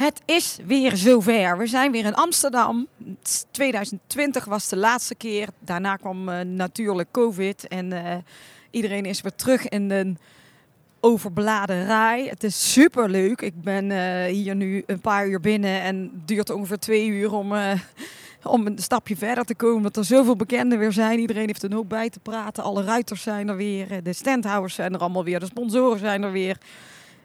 Het is weer zover. We zijn weer in Amsterdam. 2020 was de laatste keer. Daarna kwam uh, natuurlijk COVID. En uh, iedereen is weer terug in de overbeladen rij. Het is super leuk. Ik ben uh, hier nu een paar uur binnen. En het duurt ongeveer twee uur om, om een stapje verder te komen. Omdat er zoveel bekenden weer zijn. Iedereen heeft een hoop bij te praten. Alle ruiters zijn er weer. De standhouders zijn er allemaal weer. De sponsoren zijn er weer.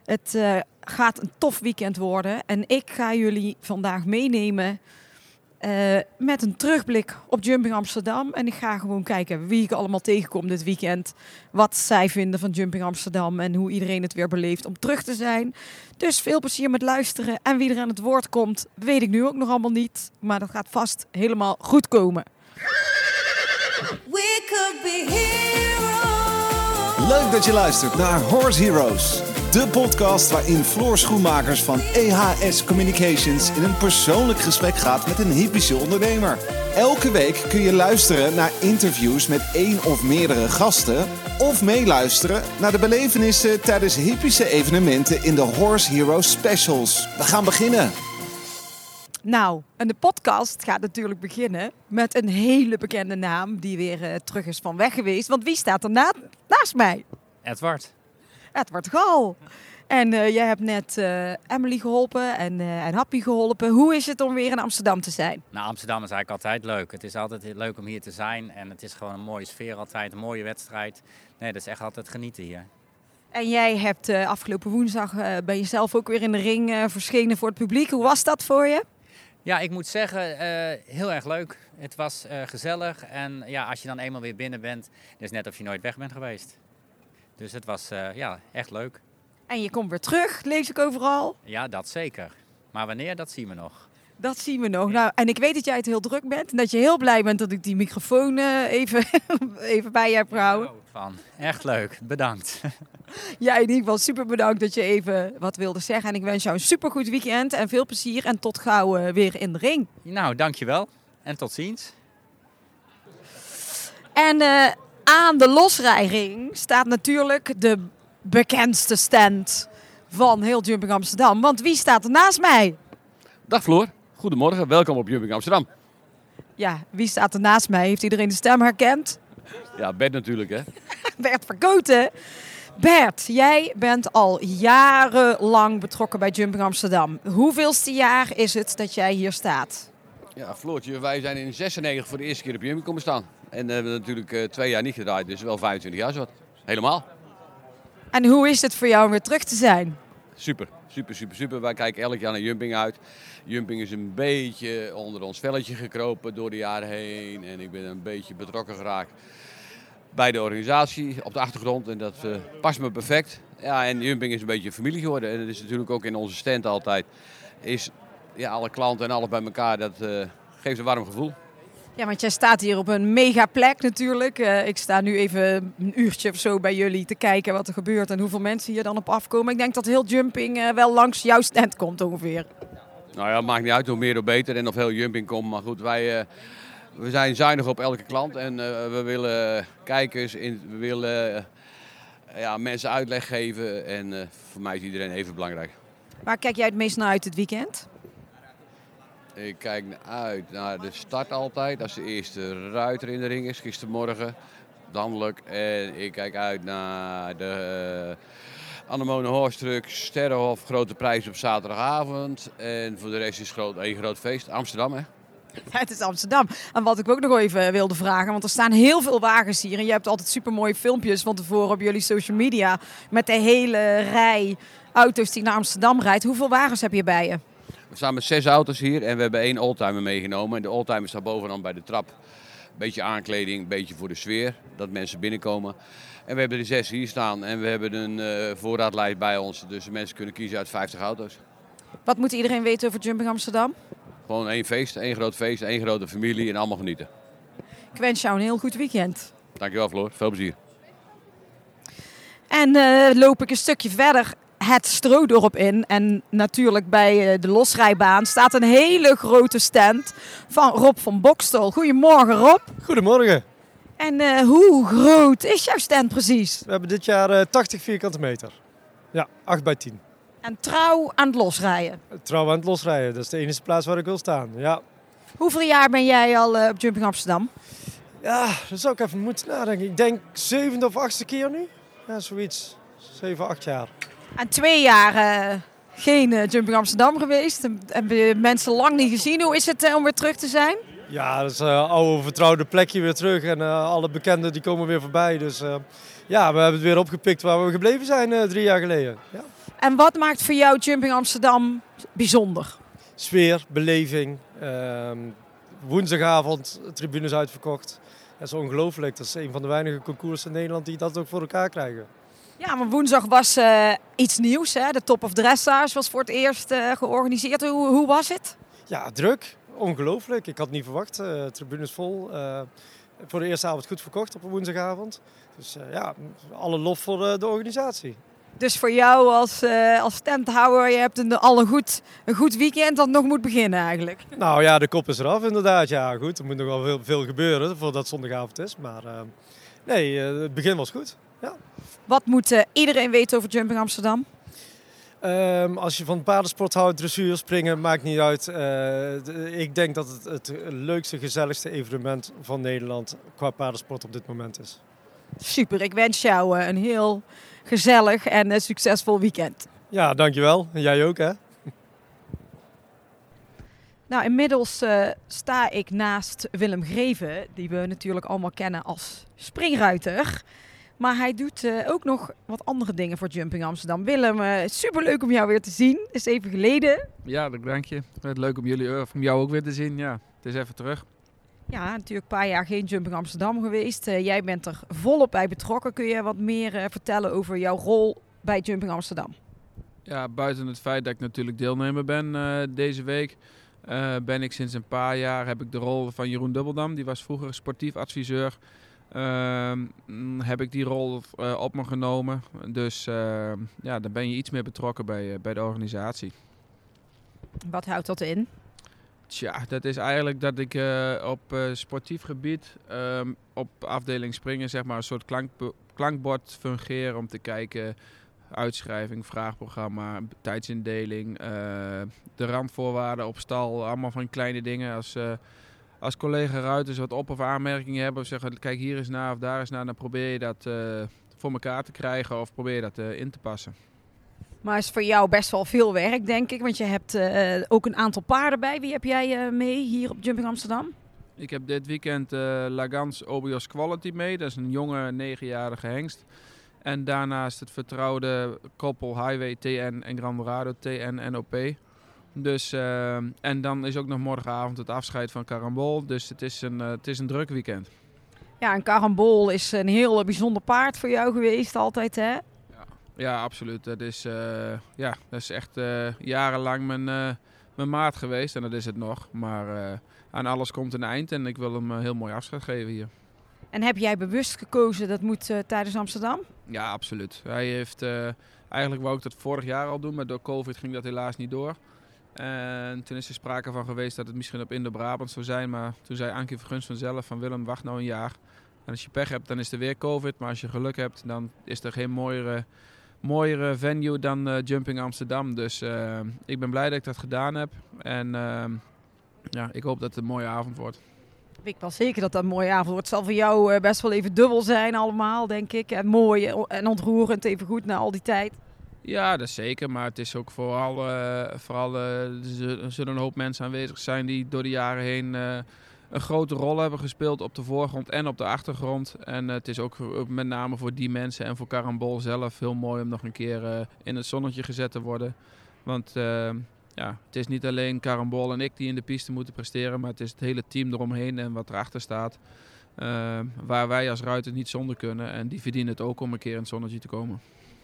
Het uh, gaat een tof weekend worden. En ik ga jullie vandaag meenemen uh, met een terugblik op Jumping Amsterdam. En ik ga gewoon kijken wie ik allemaal tegenkom dit weekend. Wat zij vinden van Jumping Amsterdam en hoe iedereen het weer beleeft om terug te zijn. Dus veel plezier met luisteren. En wie er aan het woord komt, weet ik nu ook nog allemaal niet. Maar dat gaat vast helemaal goed komen. We could be heroes. Leuk dat je luistert naar Horse Heroes. De podcast waarin Floor Schoenmakers van EHS Communications in een persoonlijk gesprek gaat met een hypische ondernemer. Elke week kun je luisteren naar interviews met één of meerdere gasten. Of meeluisteren naar de belevenissen tijdens hypische evenementen in de Horse Heroes Specials. We gaan beginnen. Nou, en de podcast gaat natuurlijk beginnen met een hele bekende naam die weer uh, terug is van weg geweest. Want wie staat er na naast mij? Edward. Edward Gal. En uh, jij hebt net uh, Emily geholpen en, uh, en Happy geholpen. Hoe is het om weer in Amsterdam te zijn? Nou, Amsterdam is eigenlijk altijd leuk. Het is altijd leuk om hier te zijn. En het is gewoon een mooie sfeer altijd, een mooie wedstrijd. Nee, dat is echt altijd genieten hier. En jij hebt afgelopen woensdag ben je zelf ook weer in de ring verschenen voor het publiek. Hoe was dat voor je? Ja, ik moet zeggen, heel erg leuk. Het was gezellig. En ja, als je dan eenmaal weer binnen bent, het is net of je nooit weg bent geweest. Dus het was uh, ja, echt leuk. En je komt weer terug, lees ik overal. Ja, dat zeker. Maar wanneer, dat zien we nog. Dat zien we nog. Nou, en ik weet dat jij het heel druk bent. En dat je heel blij bent dat ik die microfoon uh, even, even bij je heb gehouden. Van. Echt leuk. Bedankt. Ja, in ieder geval super bedankt dat je even wat wilde zeggen. En ik wens jou een supergoed weekend en veel plezier. En tot gauw uh, weer in de ring. Nou, dankjewel. En tot ziens. En uh, aan de losrijring staat natuurlijk de bekendste stand van heel Jumping Amsterdam. Want wie staat er naast mij? Dag Floor, goedemorgen, welkom op Jumping Amsterdam. Ja, wie staat er naast mij? Heeft iedereen de stem herkend? Ja, Bert natuurlijk hè. Bert Verkoten. Bert, jij bent al jarenlang betrokken bij Jumping Amsterdam. Hoeveelste jaar is het dat jij hier staat? Ja, Floortje, wij zijn in 96 voor de eerste keer op Jumping komen staan. En we hebben natuurlijk uh, twee jaar niet gedraaid, dus wel 25 jaar zo. Helemaal. En hoe is het voor jou om weer terug te zijn? Super, super, super, super. Wij kijken elk jaar naar Jumping uit. Jumping is een beetje onder ons velletje gekropen door de jaren heen. En ik ben een beetje betrokken geraakt bij de organisatie op de achtergrond. En dat uh, past me perfect. Ja, en Jumping is een beetje een familie geworden. En dat is natuurlijk ook in onze stand altijd. Is ja, alle klanten en alles bij elkaar, dat uh, geeft een warm gevoel. Ja, want jij staat hier op een mega plek natuurlijk. Uh, ik sta nu even een uurtje of zo bij jullie te kijken wat er gebeurt en hoeveel mensen hier dan op afkomen. Ik denk dat heel jumping uh, wel langs jouw stand komt ongeveer. Nou ja, maakt niet uit hoe meer hoe beter en of heel jumping komt. Maar goed, wij uh, we zijn zuinig op elke klant en we willen kijkers, in, we willen ja, mensen uitleg geven. En voor mij is iedereen even belangrijk. Waar kijk jij het meest naar uit het weekend? Ik kijk uit naar de start altijd. Als de eerste ruiter in de ring is, gistermorgen. Landelijk. En ik kijk uit naar de uh, Anemone Horse Truck, Sterrenhof, grote prijs op zaterdagavond. En voor de rest is groot, één groot feest. Amsterdam, hè? Het is Amsterdam. En wat ik ook nog even wilde vragen, want er staan heel veel wagens hier. En je hebt altijd super mooie filmpjes van tevoren op jullie social media. Met de hele rij auto's die naar Amsterdam rijdt. Hoeveel wagens heb je bij je? We staan met zes auto's hier en we hebben één oldtimer meegenomen. En de oldtimer staat bovenaan bij de trap. Beetje aankleding, beetje voor de sfeer, dat mensen binnenkomen. En we hebben er zes hier staan en we hebben een uh, voorraadlijst bij ons. Dus mensen kunnen kiezen uit 50 auto's. Wat moet iedereen weten over Jumping Amsterdam? Gewoon één feest, één groot feest, één grote familie en allemaal genieten. Ik wens jou een heel goed weekend. Dankjewel Floor, veel plezier. En uh, loop ik een stukje verder het Stroodorp in. En natuurlijk bij eh, de losrijbaan staat een hele grote stand van Rob van Bokstel. Goedemorgen Rob. Goedemorgen. En uh, hoe groot is jouw stand precies? We hebben dit jaar uh, 80 vierkante meter. Ja, 8 bij 10. En trouw aan het losrijden. Trouw aan het losrijden, dat is de enige plaats waar ik wil staan. Ja, Hoeveel jaar ben jij al eh, op Jumping Amsterdam? ja dat zou ik even moeten nadenken. Ik denk zevende of achtste keer nu. Ja, zoiets. Zeven, acht jaar. En twee jaar eh, geen eh, Jumping Amsterdam geweest. En Hebben je mensen lang niet gezien. Hoe is het eh, om weer terug te zijn? Ja, dat is een oude vertrouwde plekje weer terug. En alle bekenden die komen weer voorbij. Dus ja, we hebben het weer opgepikt waar we gebleven zijn drie jaar geleden. Ja. En wat maakt voor jou Jumping Amsterdam bijzonder? Sfeer, beleving. ehm, woensdagavond, tribunes uitverkocht. Dat is ongelooflijk. Dat is een van de weinige concours in Nederland die dat ook voor elkaar krijgen. Ja, maar woensdag was eh, iets nieuws. Hè? De Top of Dressage was voor het eerst eh, georganiseerd. Hoe, hoe was het? Ja, druk. Ongelooflijk. Ik had niet verwacht. eh tribunes vol. voor de eerste avond goed verkocht op een woensdagavond. Dus ja, alle lof voor de, de organisatie. Dus voor jou als, eh als tenthouder, je hebt een, al een goed, een goed weekend dat nog moet beginnen eigenlijk. Nou ja, de kop is eraf inderdaad. Ja, goed. Er moet nog wel veel, veel gebeuren voordat zondagavond is. Maar nee, het begin was goed. Wat moet eh, iedereen weten over Jumping Amsterdam? Ehm, als je van paardensport houdt, dressuur, springen, maakt niet uit. Eh, ik denk dat het het leukste, gezelligste evenement van Nederland qua paardensport op dit moment is. Super, ik wens jou eh, een heel gezellig en succesvol weekend. Ja, dankjewel. En jij ook, hè? Nou, inmiddels sta ik naast Willem Greven, die we natuurlijk allemaal kennen als springruiter. Maar hij doet eh, ook nog wat andere dingen voor Jumping Amsterdam. Willem, eh superleuk om jou weer te zien. Is even geleden. Ja, dat dank je. Leuk om jullie, of om jou ook weer te zien. Ja, het is even terug. Ja, natuurlijk een paar jaar geen Jumping Amsterdam geweest. Eh, jij bent er volop bij betrokken. Kun je wat meer eh, vertellen over jouw rol bij Jumping Amsterdam? Ja, buiten het feit dat ik natuurlijk deelnemer ben eh, deze week, eh, ben ik sinds een paar jaar heb ik de rol van Jeroen Dubbeldam. Die was vroeger sportief adviseur. Ehm, mm, heb ik die rol eh, op me genomen. Dus eh, ja, dan ben je iets meer betrokken bij, eh, bij de organisatie. Wat houdt dat in? Tja, dat is eigenlijk dat ik eh, op sportief gebied ehm, op afdeling springen zeg maar een soort klankbo- klankbord fungeer om te kijken uitschrijving, vraagprogramma, tijdsindeling, de randvoorwaarden op stal, allemaal van kleine dingen als als collega ruiters wat op- of aanmerkingen hebben of zeggen kijk hier eens naar of daar eens naar, dan probeer je dat eh, voor elkaar te krijgen of probeer je dat eh, in te passen. Maar is voor jou best wel veel werk, denk ik. Want je hebt eh, ook een aantal paarden bij. Wie heb jij mee hier op Jumping Amsterdam? Ik heb dit weekend Lagans Obios Quality mee. Dat is een jonge negenjarige hengst. En daarnaast het vertrouwde koppel Highway TN en Grandorado TN NOP. Dus, eh, en dan is ook nog morgenavond het afscheid van Carambol. Dus het is een, eh, het is een druk weekend. Ja, en Carambol is een heel bijzonder paard voor jou geweest altijd, hè? Ja, absoluut. Dat is, eh, ja, dat is echt jarenlang mijn, mijn maat geweest. En dat is het nog. Maar aan alles komt een eind. En ik wil hem een heel mooi afscheid geven hier. En heb jij bewust gekozen dat moet tijdens Amsterdam? Ja, absoluut. Hij heeft, eigenlijk wou ik dat vorig jaar al doen, maar door COVID ging dat helaas niet door. En toen is er sprake van geweest dat het misschien op Indo-Brabant zou zijn, maar toen zei Ankie Vergunst vanzelf van Willem, wacht nou een jaar. En als je pech hebt, dan is er weer COVID, maar als je geluk hebt, dan is er geen mooiere, mooiere venue dan eh, Jumping Amsterdam. Dus eh, ik ben blij dat ik dat gedaan heb en ehm, ja, ik hoop dat het een mooie avond wordt. Ik weet wel zeker dat dat een mooie avond wordt. Het zal voor jou eh, best wel even dubbel zijn allemaal, denk ik. En mooi en ontroerend even goed na al die tijd. Ja, dat zeker. Maar het is ook vooral, eh, vooral eh, er zullen- een hoop mensen aanwezig zijn die door de jaren heen eh, een grote rol hebben gespeeld op de voorgrond en op de achtergrond. En het is ook, met name voor die mensen en voor Carambol zelf heel mooi om nog een keer in het zonnetje gezet te worden. Want ja, het is niet alleen Carambol en ik die in de piste moeten presteren, maar het is het hele team eromheen en wat erachter staat. waar wij als ruiter niet zonder kunnen. En die verdienen het ook om een keer in het zonnetje te komen.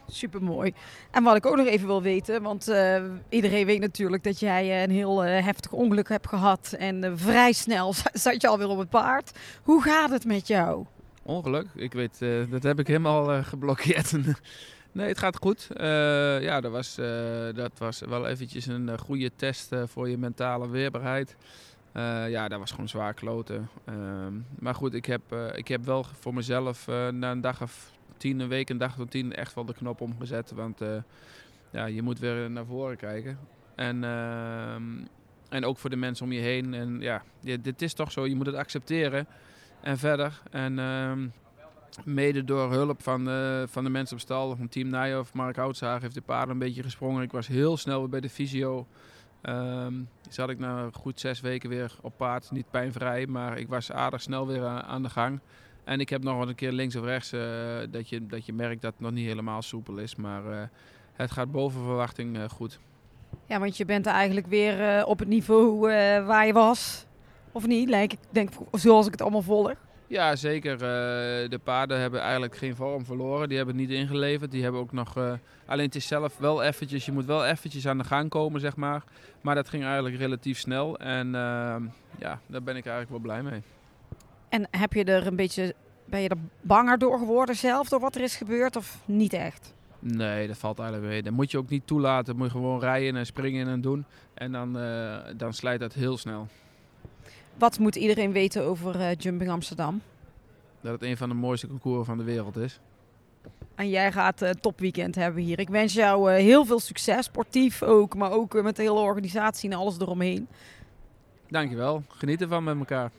Super mooi. En wat ik ook nog even wil weten, want eh, iedereen weet natuurlijk dat jij eh, een heel eh, heftig ongeluk hebt gehad. En vrij snel za- zat je alweer op het paard. Hoe gaat het met jou? Ongeluk? Ik weet, dat heb ik helemaal geblokkeerd. nee, het gaat goed. Ja, dat was, dat was wel eventjes een goede test voor je mentale weerbaarheid. Ja, dat was gewoon zwaar kloten. Ehm, maar goed, ik heb, ik heb wel voor mezelf na een dag of tien, een week, een dag of tien, echt wel de knop omgezet. Want eh, ja, je moet weer naar voren kijken. En, ehm, en ook voor de mensen om je heen. En ja, dit, is toch zo. Je moet het accepteren. En verder. En ehm, mede door hulp van, eh, van de mensen op stal, van Team Nijhoff, Mark Houtzaag heeft de paarden een beetje gesprongen. Ik was heel snel weer bij de fysio. Ehm zat ik na goed zes weken weer op paard. Niet pijnvrij, maar ik was aardig snel weer a- aan de gang. En ik heb nog wel een keer links of rechts eh, dat, je, dat je merkt dat het nog niet helemaal soepel is. Maar eh, het gaat boven verwachting eh, goed. Ja, want je bent eigenlijk weer op het niveau waar je was. Of niet? Lijkt ik denk zoals ik het allemaal volg. Ja, zeker. De paarden hebben eigenlijk geen vorm verloren. Die hebben het niet ingeleverd. Die hebben ook nog... alleen het is zelf wel eventjes... Je moet wel eventjes aan de gang komen, zeg maar. Maar dat ging eigenlijk relatief snel. En ehm, ja, daar ben ik eigenlijk wel blij mee. En heb je er een beetje, ben je er banger door geworden zelf, door wat er is gebeurd, of niet echt? Nee, dat valt eigenlijk mee. Dat moet je ook niet toelaten. Dat moet je gewoon rijden en springen en doen. En dan, eh, dan slijt dat heel snel. Wat moet iedereen weten over eh, Jumping Amsterdam? Dat het een van de mooiste concours van de wereld is. En jij gaat een topweekend hebben hier. Ik wens jou heel veel succes, sportief ook, maar ook met de hele organisatie en alles eromheen. Dankjewel. Geniet ervan met elkaar.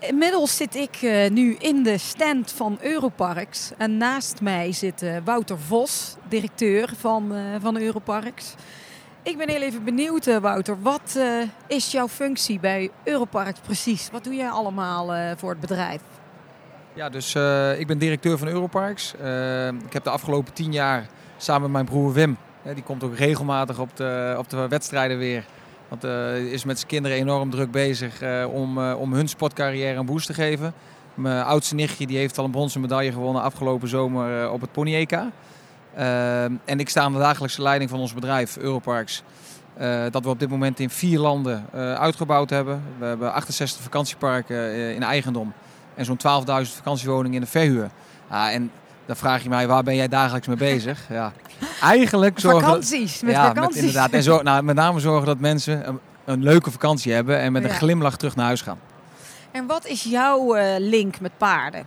Inmiddels zit ik eh, nu in de stand van Europarks. En naast mij zit eh, Wouter Vos, directeur van, eh, van Europarks. Ik ben heel even benieuwd, Wouter. Wat is jouw functie bij Europarks precies? Wat doe jij allemaal voor het bedrijf? Ja, dus ik ben directeur van Europarks. Ik heb de afgelopen tien jaar samen met mijn broer Wim, die komt ook regelmatig op de, op de wedstrijden weer. Want eh is met zijn kinderen enorm druk bezig eh, om, eh, om hun sportcarrière een boost te geven. Mijn oudste nichtje die heeft al een bronzen medaille gewonnen afgelopen zomer op het Pony EK. Eh, en ik sta aan de dagelijkse leiding van ons bedrijf, Europarks. Dat we op dit moment in vier landen uitgebouwd hebben. We hebben 68 vakantieparken in eigendom en zo'n 12.000 vakantiewoningen in de verhuur. Ja, en dan vraag je mij, waar ben jij dagelijks mee bezig? Ja, eigenlijk zorgen... Vakanties, met ja, vakanties. inderdaad. En zo, nou, met name zorgen dat mensen een, een leuke vakantie hebben en met een Ja. glimlach terug naar huis gaan. En wat is jouw eh, link met paarden?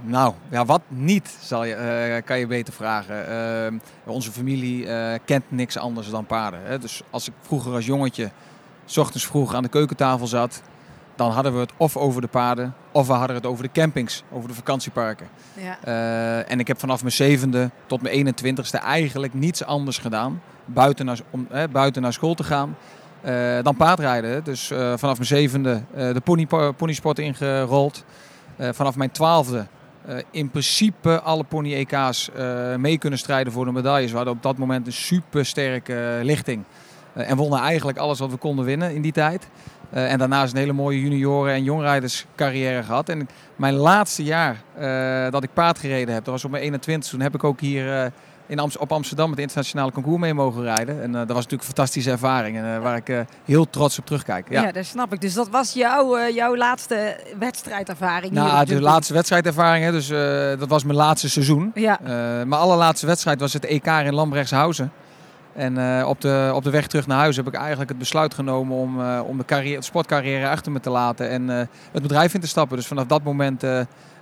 Nou, ja, wat niet, zal je, eh, kan je beter vragen. Eh, onze familie kent niks anders dan paarden. Hè? Dus als ik vroeger als jongetje, s ochtends vroeg aan de keukentafel zat, dan hadden we het of over de paarden, of we hadden het over de campings, over de vakantieparken. Ja. Eh, en ik heb vanaf mijn zevende tot mijn 21ste eigenlijk niets anders gedaan. Buiten naar, om, eh, buiten naar school te gaan. eh, dan paardrijden. Dus eh, vanaf mijn zevende de pony, ponysport ingerold. Vanaf mijn twaalfde in principe alle pony EK's eh, mee kunnen strijden voor de medailles. We hadden op dat moment een super sterke lichting. En wonnen eigenlijk alles wat we konden winnen in die tijd. Eh, en daarnaast een hele mooie junioren- en jongrijderscarrière gehad. En mijn laatste jaar eh, dat ik paard gereden heb, dat was op mijn 21. Toen heb ik ook hier eh, in Amst- op Amsterdam het internationale concours mee mogen rijden. En dat was natuurlijk een fantastische ervaring. En, waar ik heel trots op terugkijk. Ja. Ja. dat snap ik. Dus dat was jouw, jouw laatste wedstrijdervaring Nou, de laatste wedstrijdervaring, hè, dus dat was mijn laatste seizoen. Ja. Mijn allerlaatste wedstrijd was het EK in Lambrechtshausen. En eh, op, de, op de weg terug naar huis heb ik eigenlijk het besluit genomen om, eh, om de, carrière, de sportcarrière achter me te laten en eh, het bedrijf in te stappen. Dus vanaf dat moment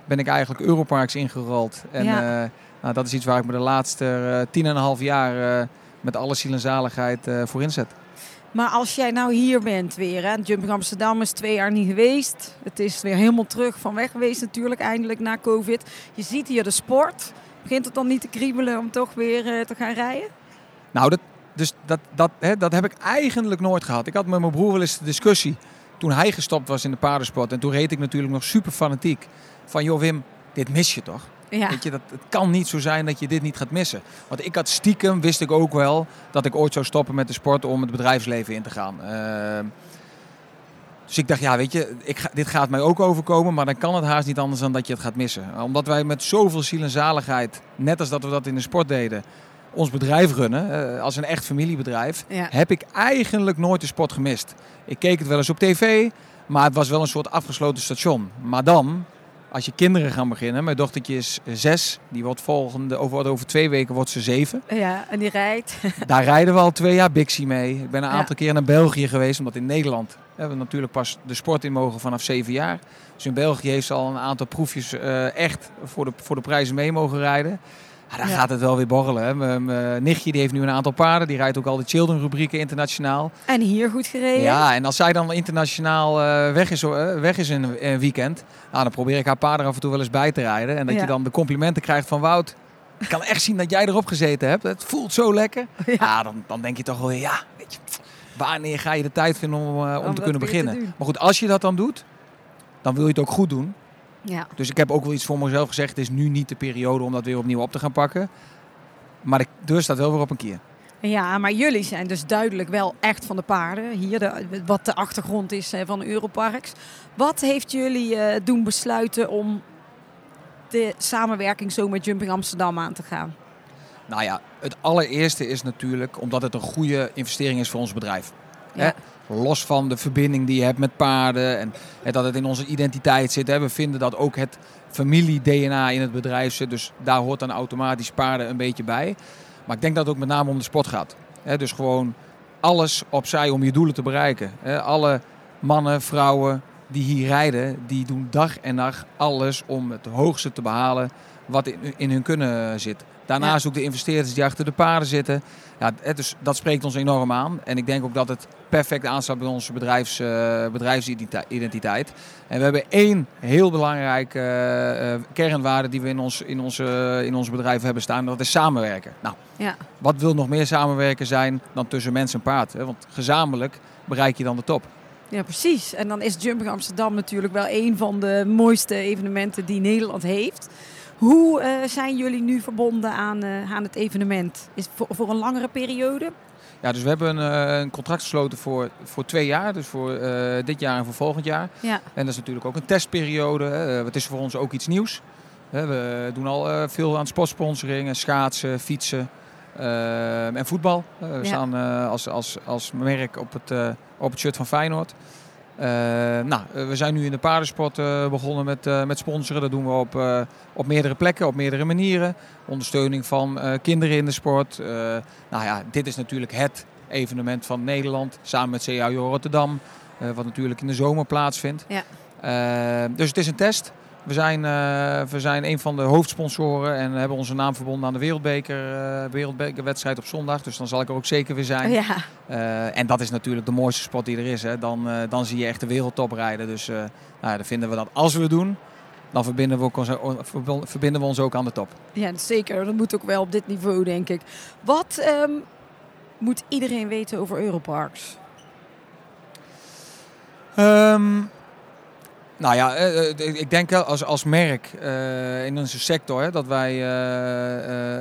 ben ik eigenlijk Europarks ingerold. En Ja. nou, dat is iets waar ik me de laatste tien en een half jaar met alle ziel en zaligheid voor inzet. Maar als jij nou hier bent weer, hè? Jumping Amsterdam is twee jaar niet geweest. Het is weer helemaal terug van weg geweest natuurlijk, eindelijk na COVID. Je ziet hier de sport. Begint het dan niet te kriebelen om toch weer te gaan rijden? Nou, dat, dus dat, dat, hè, dat heb ik eigenlijk nooit gehad. Ik had met mijn broer wel eens de discussie toen hij gestopt was in de paardensport. En toen reed ik natuurlijk nog super fanatiek. Van joh Wim, dit mis je toch? Ja. Weet je, dat, het kan niet zo zijn dat je dit niet gaat missen. Want ik had stiekem, wist ik ook wel, dat ik ooit zou stoppen met de sport om het bedrijfsleven in te gaan. Ehm, dus ik dacht, ja, weet je, ik ga, dit gaat mij ook overkomen, maar dan kan het haast niet anders dan dat je het gaat missen. Omdat wij met zoveel ziel en zaligheid, net als dat we dat in de sport deden, ons bedrijf runnen, eh, als een echt familiebedrijf, Ja. heb ik eigenlijk nooit de sport gemist. Ik keek het wel eens op tv, maar het was wel een soort afgesloten station. Maar dan, als je kinderen gaan beginnen, mijn dochtertje is zes, die wordt volgende, over, over twee weken wordt ze zeven. ja, en die rijdt. Daar rijden we al twee jaar Bixie mee. Ik ben een Ja. aantal keer naar België geweest, omdat in Nederland hebben we natuurlijk pas de sport in mogen vanaf zeven jaar. Dus in België heeft ze al een aantal proefjes eh, echt voor de, voor de prijzen mee mogen rijden. Ah, dan Ja. gaat het wel weer borrelen. Hè. Mijn mijn nichtje die heeft nu een aantal paarden. Die rijdt ook al de children rubrieken internationaal. En hier goed gereden. Ja, en als zij dan internationaal eh, weg is, eh, weg is in een een weekend, nou, dan probeer ik haar paarden af en toe wel eens bij te rijden. En dat Ja. je dan de complimenten krijgt van Wout. Ik kan echt zien dat jij erop gezeten hebt. Het voelt zo lekker. Ja, dan, dan denk je toch wel, ja, weet je, wanneer ga je de tijd vinden om, eh, om te kunnen beginnen? maar goed, als je dat dan doet, dan wil je het ook goed doen. Ja. Dus ik heb ook wel iets voor mezelf gezegd. Het is nu niet de periode om dat weer opnieuw op te gaan pakken. Maar de deur staat wel weer op een keer. Ja, maar jullie zijn dus duidelijk wel echt van de paarden. Hier, de, wat de achtergrond is van Europarks. Wat heeft jullie eh, doen besluiten om de samenwerking zo met Jumping Amsterdam aan te gaan? Nou ja, het allereerste is natuurlijk omdat het een goede investering is voor ons bedrijf. Ja. Los van de verbinding die je hebt met paarden en dat het in onze identiteit zit. We vinden dat ook het familie-DNA in het bedrijf zit. Dus daar hoort dan automatisch paarden een beetje bij. Maar ik denk dat het ook met name om de sport gaat. Dus gewoon alles opzij om je doelen te bereiken. Alle mannen, vrouwen die hier rijden, die doen dag en nacht alles om het hoogste te behalen wat in hun kunnen zit. Daarnaast ook de investeerders die achter de paarden zitten. Ja, het is, dat spreekt ons enorm aan. En ik denk ook dat het perfect aansluit bij onze bedrijfs, eh, bedrijfsidentiteit. En we hebben één heel belangrijke eh, eh, kernwaarde die we in ons, in, onze, in ons bedrijf hebben staan. Dat is samenwerken. Nou, Ja. wat wil nog meer samenwerken zijn dan tussen mens en paard? Hè? Want gezamenlijk bereik je dan de top. Ja, precies. En dan is Jumping Amsterdam natuurlijk wel een van de mooiste evenementen die Nederland heeft. Hoe eh, zijn jullie nu verbonden aan, eh, aan het evenement? Is voor, voor een langere periode? Ja, dus we hebben een, eh, een contract gesloten voor, voor twee jaar. Dus voor dit jaar en voor volgend jaar. Ja. En dat is natuurlijk ook een testperiode. Het is voor ons ook iets nieuws. We doen al veel aan sportsponsoring, en schaatsen, fietsen en voetbal. We Ja. staan als, als, als merk op het, op het shirt van Feyenoord. Eh, nou, eh, we zijn nu in de paardensport eh, begonnen met, met sponsoren. Dat doen we op, op meerdere plekken, op meerdere manieren. Ondersteuning van kinderen in de sport. Nou ja, dit is natuurlijk het evenement van Nederland. Samen met CAO Rotterdam. wat natuurlijk in de zomer plaatsvindt. Ja. Dus het is een test. We zijn, eh, we zijn een van de hoofdsponsoren en hebben onze naam verbonden aan de Wereldbeker, eh, Wereldbekerwedstrijd op zondag. Dus dan zal ik er ook zeker weer zijn. Ja. Eh, en dat is natuurlijk de mooiste sport die er is. Hè. Dan, dan zie je echt de wereldtop rijden. Dus nou dan vinden we dat als we het doen, dan verbinden we, ook verbinden we ons ook aan de top. ja, zeker. Dat moet ook wel op dit niveau, denk ik. Wat ehm, moet iedereen weten over Europarks? Ehm, nou ja, eh, eh, ik denk als, als merk eh, in onze sector dat wij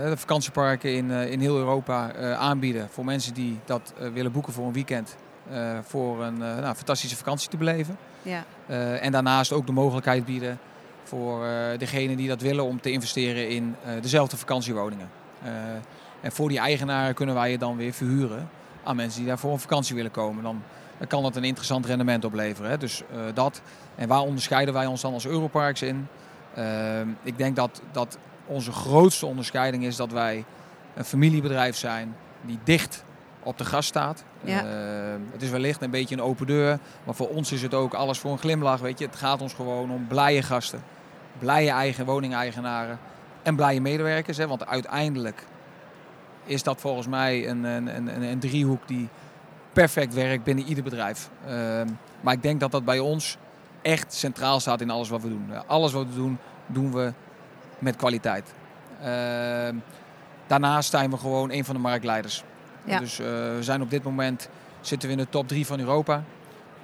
de vakantieparken in, in heel Europa aanbieden voor mensen die dat willen boeken voor een weekend. voor een nou, fantastische vakantie te beleven. Ja. En daarnaast ook de mogelijkheid bieden voor degenen die dat willen om te investeren in dezelfde vakantiewoningen. En voor die eigenaren kunnen wij je dan weer verhuren aan mensen die daar voor een vakantie willen komen. Dan, dan kan dat een interessant rendement opleveren. Hè? Dus eh, dat. En waar onderscheiden wij ons dan als Europarks in? Eh, ik denk dat, dat onze grootste onderscheiding is dat wij een familiebedrijf zijn die dicht op de gast staat. Ja. Eh, het is wellicht een beetje een open deur, maar voor ons is het ook alles voor een glimlach. Weet je? Het gaat ons gewoon om blije gasten, blije eigen woningeigenaren en blije medewerkers. Hè? Want uiteindelijk is dat volgens mij een, een, een- een driehoek die perfect werkt binnen ieder bedrijf. Ehm, maar ik denk dat dat bij ons echt centraal staat in alles wat we doen. Alles wat we doen, doen we met kwaliteit. Ehm, daarnaast zijn we gewoon een van de marktleiders. Ja. Dus eh, we zijn op dit moment zitten we in de top 3 van Europa.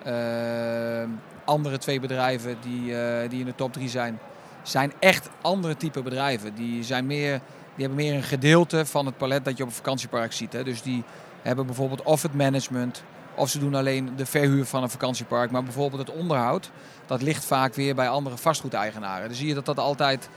Ehm, andere twee bedrijven die, eh, die in de top 3 zijn, zijn echt andere type bedrijven. Die, zijn meer, die hebben meer een gedeelte van het palet dat je op een vakantiepark ziet. Hè. Dus die hebben bijvoorbeeld of het management, of ze doen alleen de verhuur van een vakantiepark. Maar bijvoorbeeld het onderhoud, dat ligt vaak weer bij andere vastgoedeigenaren. Dan zie je dat dat altijd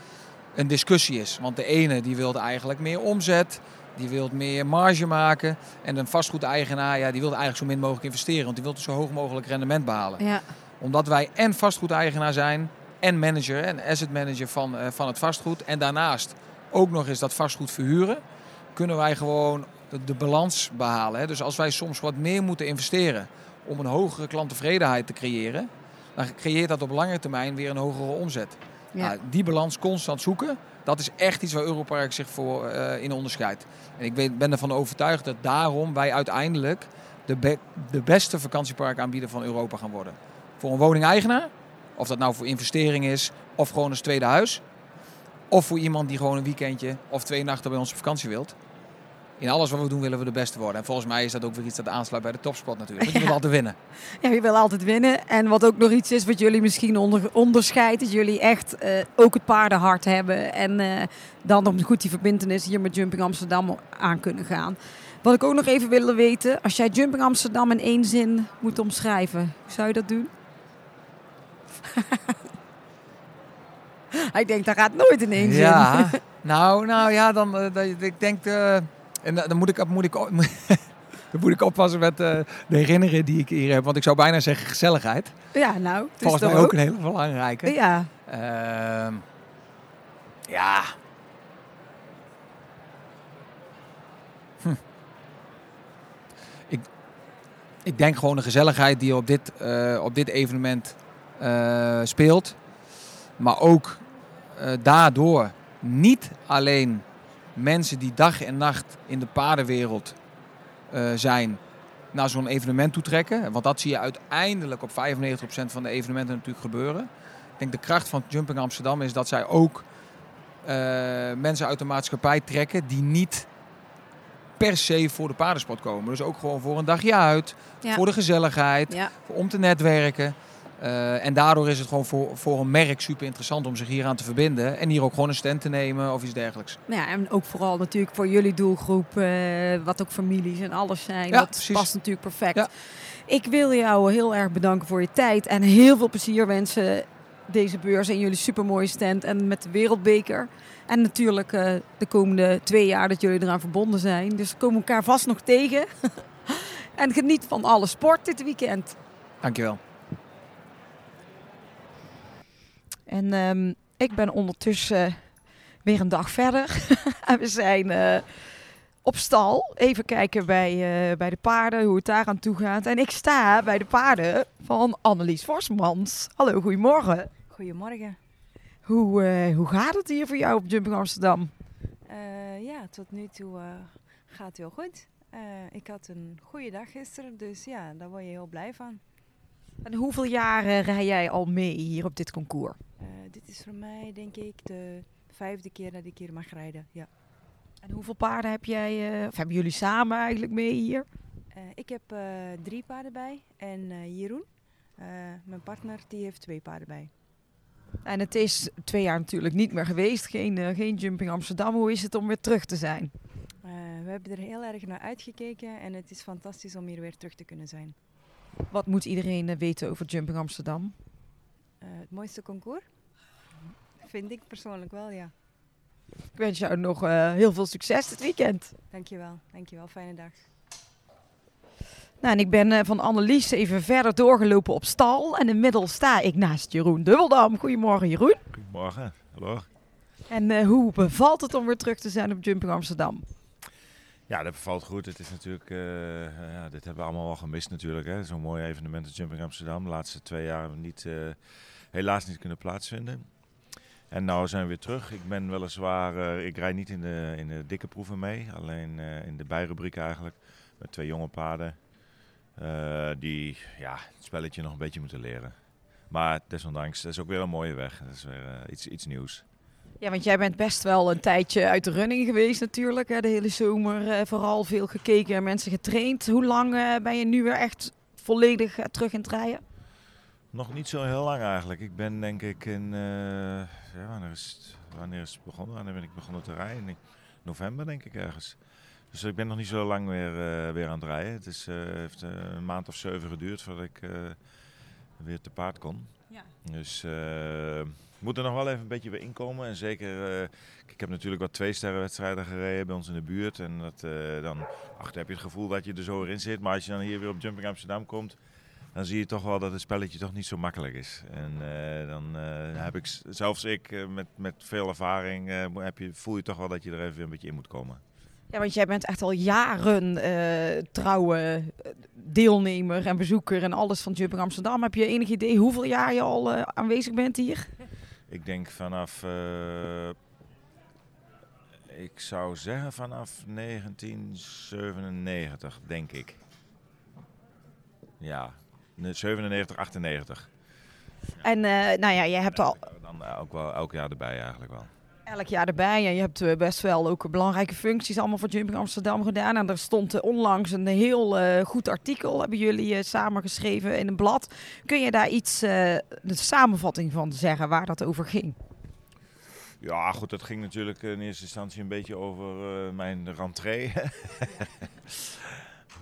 een discussie is. Want de ene die wil eigenlijk meer omzet, die wil meer marge maken. En een vastgoedeigenaar ja, die wil eigenlijk zo min mogelijk investeren. Want die wil zo hoog mogelijk rendement behalen Ja. omdat wij en vastgoedeigenaar zijn en manager en asset manager van, eh, van het vastgoed. En daarnaast ook nog eens dat vastgoed verhuren. Kunnen wij gewoon de, de balans behalen. Hè. Dus als wij soms wat meer moeten investeren om een hogere klanttevredenheid te creëren. Dan creëert dat op lange termijn weer een hogere omzet. Ja. Nou, die balans constant zoeken, dat is echt iets waar Europark zich voor eh, in onderscheidt. En ik weet, ben ervan overtuigd dat daarom wij uiteindelijk de, be- de beste vakantieparkaanbieder van Europa gaan worden. Voor een woningeigenaar, of dat nou voor investering is, of gewoon als tweede huis. Of voor iemand die gewoon een weekendje of twee nachten bij ons op vakantie wilt. In alles wat we doen willen we de beste worden. En volgens mij is dat ook weer iets dat aansluit bij de topspot natuurlijk. Want je wilt altijd winnen. Ja, je wil altijd winnen. En wat ook nog iets is wat jullie misschien onder, onderscheidt, is jullie echt eh, ook het paardenhart hebben. En eh, dan nog goed die verbindenis hier met Jumping Amsterdam aan kunnen gaan. Wat ik ook nog even wilde weten, als jij Jumping Amsterdam in één zin moet omschrijven, hoe zou je dat doen? Hij denkt, dat gaat nooit in één Ja, zin. nou, nou ja, dan eh, ik denk, en dan moet ik, moet ik, dan moet ik oppassen met eh, de herinneringen die ik hier heb. Want ik zou bijna zeggen gezelligheid. Ja, nou, het is Volgens mij ook een hele belangrijke. Ja, Ehm, ja. Hm. Ik, ik denk gewoon de gezelligheid die op dit, eh, op dit evenement eh, speelt. Maar ook daardoor niet alleen mensen die dag en nacht in de paardenwereld eh, zijn naar zo'n evenement toe trekken. Want dat zie je uiteindelijk op 95% van de evenementen natuurlijk gebeuren. Ik denk de kracht van Jumping Amsterdam is dat zij ook eh, mensen uit de maatschappij trekken die niet per se voor de paardensport komen. Dus ook gewoon voor een dagje uit, Ja. voor de gezelligheid, ja. om te netwerken. Eh, en daardoor is het gewoon voor, voor een merk super interessant om zich hier aan te verbinden. En hier ook gewoon een stand te nemen of iets dergelijks. Nou ja, en ook vooral natuurlijk voor jullie doelgroep, eh, wat ook families en alles zijn. Ja, dat precies. past natuurlijk perfect. Ja. Ik wil jou heel erg bedanken voor je tijd en heel veel plezier wensen deze beurs en jullie supermooie stand en met de Wereldbeker. En natuurlijk eh, de komende twee jaar dat jullie eraan verbonden zijn. Dus we komen elkaar vast nog tegen. en geniet van alle sport dit weekend. Dankjewel. En ehm, ik ben ondertussen weer een dag verder. en we zijn eh, op stal. Even kijken bij, eh, bij de paarden, hoe het daar aan toe gaat. En ik sta bij de paarden van Annelies Vorsmans. Hallo, goedemorgen. Goedemorgen. Hoe, eh, hoe gaat het hier voor jou op Jumping Amsterdam? Eh, ja, tot nu toe eh, gaat heel goed. Eh, ik had een goede dag gisteren, dus ja, daar word je heel blij van. En hoeveel jaren rij jij al mee hier op dit concours? Eh, dit is voor mij, denk ik, de vijfde keer dat ik hier mag rijden. Ja. En hoeveel paarden heb jij, eh, of hebben jullie samen eigenlijk mee hier? Eh, ik heb drie paarden bij en Jeroen, mijn partner, die heeft twee paarden bij. En het is twee jaar natuurlijk niet meer geweest, geen, geen Jumping Amsterdam. Hoe is het om weer terug te zijn? We hebben er heel erg naar uitgekeken en het is fantastisch om hier weer terug te kunnen zijn. Wat moet iedereen weten over Jumping Amsterdam? Het mooiste concours? Vind ik persoonlijk wel, ja. Ik wens jou nog eh, heel veel succes dit weekend. Dankjewel, dankjewel. Fijne dag. Nou, en ik ben eh, van Annelies even verder doorgelopen op stal. En inmiddels sta ik naast Jeroen Dubbeldam. Goedemorgen Jeroen. Goedemorgen, hallo. En eh, hoe bevalt het om weer terug te zijn op Jumping Amsterdam? Ja, dat bevalt goed. Het is natuurlijk, eh, ja, dit hebben we allemaal wel gemist natuurlijk. hè. Zo'n mooi evenement als Jumping Amsterdam. De laatste twee jaar hebben we niet, eh, helaas niet kunnen plaatsvinden. En nou zijn we weer terug. Ik ben weliswaar, eh, ik rijd niet in de, in de dikke proeven mee. Alleen eh, in de bijrubriek eigenlijk. Met twee jonge paarden. eh, die ja, het spelletje nog een beetje moeten leren. Maar desondanks, dat is ook weer een mooie weg. Dat is weer iets, iets nieuws. Ja, want jij bent best wel een tijdje uit de running geweest natuurlijk. Hè? De hele zomer vooral veel gekeken en mensen getraind. Hoe lang ben je nu weer echt volledig terug in het rijden? Nog niet zo heel lang eigenlijk. Ik ben denk ik in. eh, ja, wanneer, is het, wanneer is het begonnen? Wanneer ben ik begonnen te rijden? In november denk ik ergens. Dus ik ben nog niet zo lang weer, eh, weer aan het rijden. Het is, eh, heeft een maand of zeven geduurd voordat ik weer te paard kon. Ja. Dus ik moet er nog wel even een beetje weer inkomen. En zeker, ik heb natuurlijk wat twee sterrenwedstrijden gereden bij ons in de buurt. En dat, dan ach, dan heb je het gevoel dat je er zo weer in zit. Maar als je dan hier weer op Jumping Amsterdam komt, dan zie je toch wel dat het spelletje toch niet zo makkelijk is. En eh, dan eh, heb ik, zelfs ik eh, met, met veel ervaring, heb je, voel je toch wel dat je er even een beetje in moet komen. Ja, want jij bent echt al jaren trouwe deelnemer en bezoeker en alles van Jumping Amsterdam. Heb je enig idee hoeveel jaar je al aanwezig bent hier? Ik denk vanaf, ik zou zeggen vanaf 1997, denk ik. Ja, 97, 98. En eh, nou ja, je hebt al Dan eh, ook wel elk jaar erbij eigenlijk wel. elk jaar erbij en je hebt eh, best wel ook belangrijke functies allemaal voor Jumping Amsterdam gedaan. En er stond eh, onlangs een heel eh, goed artikel, hebben jullie eh, samen geschreven in een blad. Kun je daar iets, eh, de samenvatting van zeggen waar dat over ging? Ja, goed, dat ging natuurlijk in eerste instantie een beetje over eh, mijn rentree.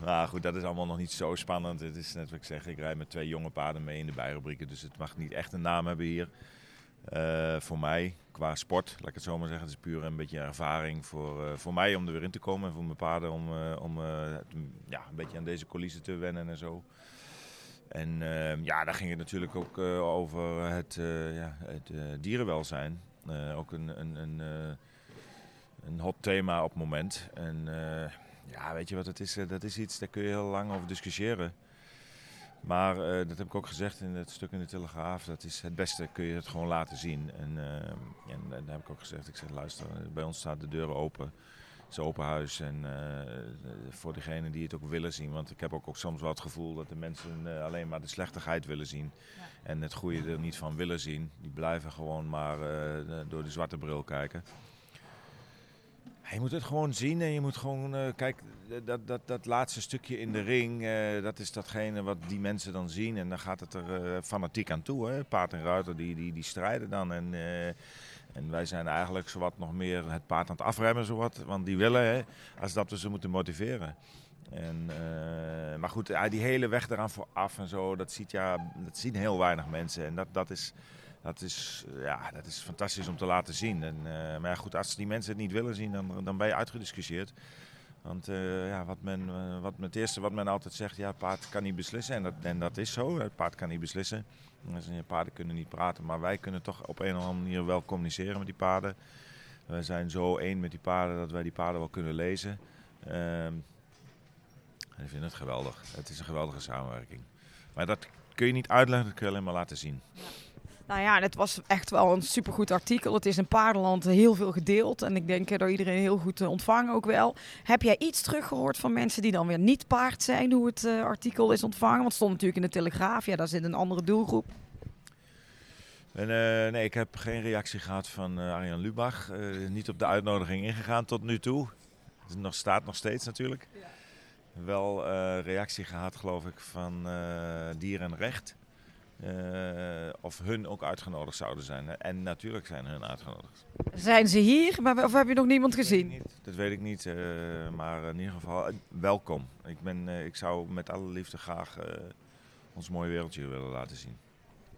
nou goed, dat is allemaal nog niet zo spannend. Het is net wat ik zeg, ik rijd met twee jonge paarden mee in de bijrubrieken. Dus het mag niet echt een naam hebben hier. Eh, voor mij, qua sport, laat ik het zo maar zeggen. Het is puur een beetje ervaring voor, eh, voor mij om er weer in te komen. En voor mijn paarden om, eh, om ja, een beetje aan deze coulissen te wennen en zo. En ja, daar ging het natuurlijk ook over het, ja, het dierenwelzijn. Ook een, een, een, een hot thema op het moment. En ja, weet je wat het is? Eh, Dat is iets, daar kun je heel lang over discussiëren. Maar eh, dat heb ik ook gezegd in het stuk in de Telegraaf. Dat is het beste, kun je het gewoon laten zien. En, eh, en, en daar heb ik ook gezegd, ik zeg luister, bij ons staat de deuren open. Het is open huis en voor degenen die het ook willen zien. Want ik heb ook, ook soms wel het gevoel dat de mensen alleen maar de slechtigheid willen zien. En het goede er niet van willen zien. Die blijven gewoon maar door de zwarte bril kijken. Je moet het gewoon zien en je moet gewoon, eh, kijk, dat, dat, dat laatste stukje in de ring, eh, dat is datgene wat die mensen dan zien. En dan gaat het er eh, fanatiek aan toe. Hè? Paard en ruiter die, die, die strijden dan. En, eh, en wij zijn eigenlijk zowat nog meer het paard aan het afremmen, zowat, want die willen, hè, als dat we ze moeten motiveren. En, eh, maar goed, die hele weg eraan vooraf en zo, dat, ziet, ja, dat zien heel weinig mensen. En dat, dat, is, dat, is, ja, dat is fantastisch om te laten zien. En, eh, maar ja, goed, als die mensen het niet willen zien, dan, dan ben je uitgediscussieerd. Want eh, ja, wat men, eh, wat, het eerste wat men altijd zegt, ja, paard kan niet beslissen. En dat, en dat is zo, het paard kan niet beslissen. Dus, eh, paarden kunnen niet praten, maar wij kunnen toch op een of andere manier wel communiceren met die paarden. Wij zijn zo één met die paarden dat wij die paarden wel kunnen lezen. Ehm, ik vind het geweldig. Het is een geweldige samenwerking. Maar dat kun je niet uitleggen, dat kun je alleen maar laten zien. Nou ja, het was echt wel een supergoed artikel. Het is in paardenland heel veel gedeeld. En ik denk door iedereen heel goed eh, ontvangen ook wel. Heb jij iets teruggehoord van mensen die dan weer niet paard zijn, hoe het eh, artikel is ontvangen? Want het stond natuurlijk in de Telegraaf. Ja, daar zit een andere doelgroep. En, eh, nee, ik heb geen reactie gehad van eh, Arjan Lubach. Niet op de uitnodiging ingegaan tot nu toe. Het nog, staat nog steeds natuurlijk. Wel reactie gehad, geloof ik, van Dier en Recht. Eh, of hun ook uitgenodigd zouden zijn. En natuurlijk zijn hun uitgenodigd. Zijn ze hier? Maar, of heb je nog niemand gezien? Dat weet ik niet, eh, maar in ieder geval eh, welkom. Ik, ben, ik zou met alle liefde graag ons mooie wereldje willen laten zien.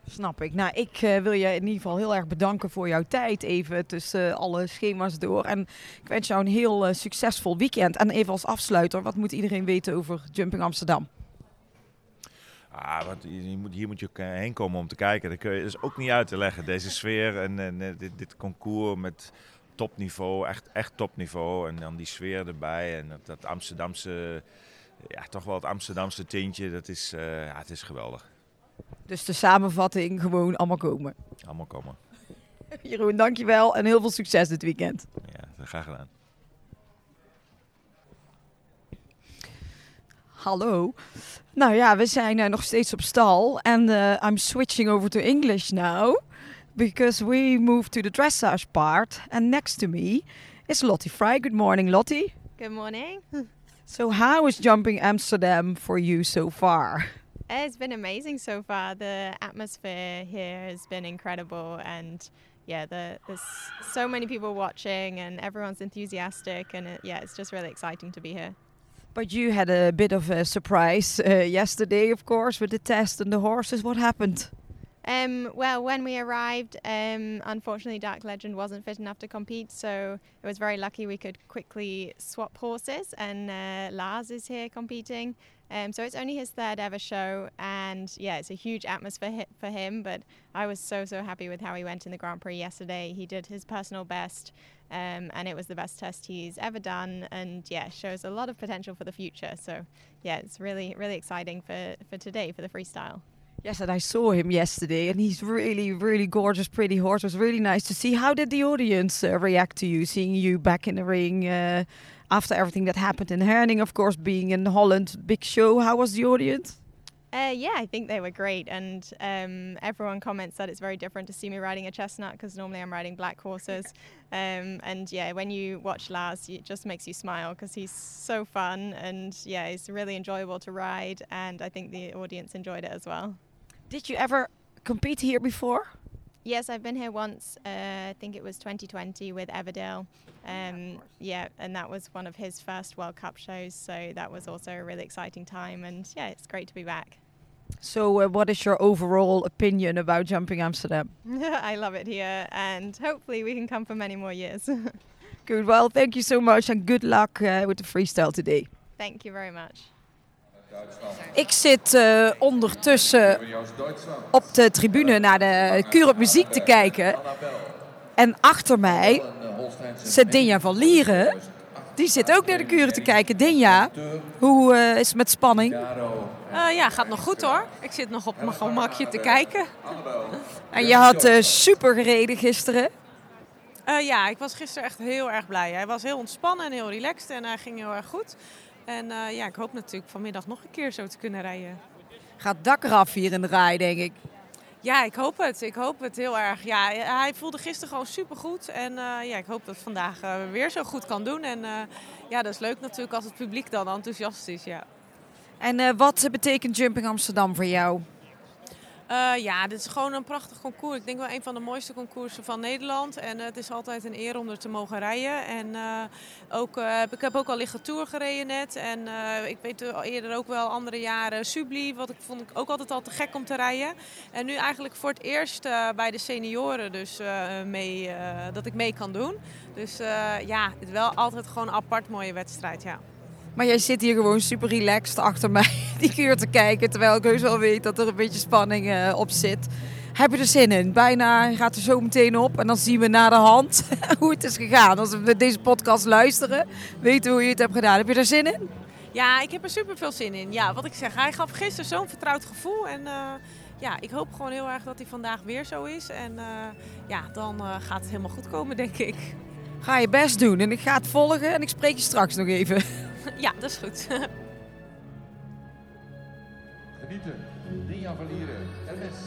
Snap ik. Nou, ik wil je in ieder geval heel erg bedanken voor jouw tijd even tussen alle schema's door. En ik wens jou een heel succesvol weekend. En even als afsluiter, wat moet iedereen weten over Jumping Amsterdam? Ah, want je, moet, hier moet je eh, heen komen om te kijken. Dat, kun je, is ook niet uit te leggen. Deze sfeer en, en eh, dit, dit concours met topniveau, echt, echt topniveau. En dan die sfeer erbij en dat, dat Amsterdamse, ja, toch wel het Amsterdamse tintje. Dat is, eh, ja, het is geweldig. Dus de samenvatting, gewoon allemaal komen. Allemaal komen. Jeroen, dankjewel en heel veel succes dit weekend. Ja, graag gedaan. Hallo. Nou ja, we zijn eh, nog steeds op stal. En eh, I'm switching over to English now. Because we moved to the dressage part. And next to me is Lottie Fry. Good morning, Lottie. Good morning. So how is Jumping Amsterdam for you so far? It's been amazing so far. The atmosphere here has been incredible, and yeah, the, there's so many people watching, and everyone's enthusiastic, and it, yeah, it's just really exciting to be here. But you had a bit of a surprise uh, yesterday, of course, with the test and the horses. What happened? Um, well, when we arrived, um, unfortunately, Dark Legend wasn't fit enough to compete, so it was very lucky we could quickly swap horses, and uh, Lars is here competing. Um, so it's only his third ever show, and yeah, it's a huge atmosphere for him. But I was so so happy with how he went in the Grand Prix yesterday. He did his personal best, um, and it was the best test he's ever done, and yeah, shows a lot of potential for the future. So yeah, it's really really exciting for for today for the freestyle. Yes, and I saw him yesterday, and he's really, really gorgeous, pretty horse. It was really nice to see. How did the audience uh, react to you, seeing you back in the ring uh, after everything that happened in Herning, of course, being in Holland, big show? How was the audience? Uh, yeah, I think they were great, and um, everyone comments that it's very different to see me riding a chestnut because normally I'm riding black horses. Um, and yeah, when you watch Lars, it just makes you smile because he's so fun, and yeah, he's really enjoyable to ride, and I think the audience enjoyed it as well. Did you ever compete here before? Yes, I've been here once. Uh, I think it was 2020 with Everdale. Um, yeah, and that was one of his first World Cup shows, so that was also a really exciting time, and yeah, it's great to be back. So, uh, what is your overall opinion about Jumping Amsterdam? I love it here, and hopefully we can come for many more years. Good. Well, thank you so much, and good luck uh, with the freestyle today. Thank you very much. Ik zit eh, ondertussen op de tribune naar de Kuur op muziek te kijken. En achter mij zit Dinja van Lieren. Die zit ook naar de kuren te kijken. Dinja, hoe eh, is het met spanning? Eh, ja, gaat nog goed hoor. Ik zit nog op mijn gemakje te kijken. En je had eh, super gereden gisteren. Ja, ik was gisteren echt heel erg blij. Hij was heel ontspannen en heel relaxed en hij ging heel erg goed. En eh, ja, ik hoop natuurlijk vanmiddag nog een keer zo te kunnen rijden. Gaat dak eraf hier in de rij, denk ik. Ja, ik hoop het. Ik hoop het heel erg. Ja, hij voelde gisteren gewoon supergoed. En eh, ja, ik hoop dat het vandaag eh, weer zo goed kan doen. En ja, dat is leuk natuurlijk als het publiek dan enthousiast is. Ja. En wat betekent Jumping Amsterdam voor jou? Eh, ja, dit is gewoon een prachtig concours. Ik denk wel een van de mooiste concoursen van Nederland. En eh, het is altijd een eer om er te mogen rijden. En eh, ook, ik heb ook al liggen tour gereden net. En ik weet eerder ook wel andere jaren Subli. Wat ik vond ik ook altijd al te gek om te rijden. En nu eigenlijk voor het eerst bij de senioren dus mee, dat ik mee kan doen. Dus ja, het wel altijd gewoon een apart mooie wedstrijd, ja. Maar jij zit hier gewoon super relaxed achter mij die kuur te kijken. Terwijl ik heus wel weet dat er een beetje spanning eh, op zit. Heb je er zin in? Bijna gaat er zo meteen op. En dan zien we na de hand hoe het is gegaan. Als we deze podcast luisteren, weten we hoe je het hebt gedaan. Heb je er zin in? Ja, ik heb er super veel zin in. Ja, wat ik zeg, hij gaf gisteren zo'n vertrouwd gevoel. En eh, ja, ik hoop gewoon heel erg dat hij vandaag weer zo is. En eh, ja, dan gaat het helemaal goed komen, denk ik. Ga je best doen. En ik ga het volgen en ik spreek je straks nog even. ja, dat is goed. Genieten. Dinja Verlieren. LS.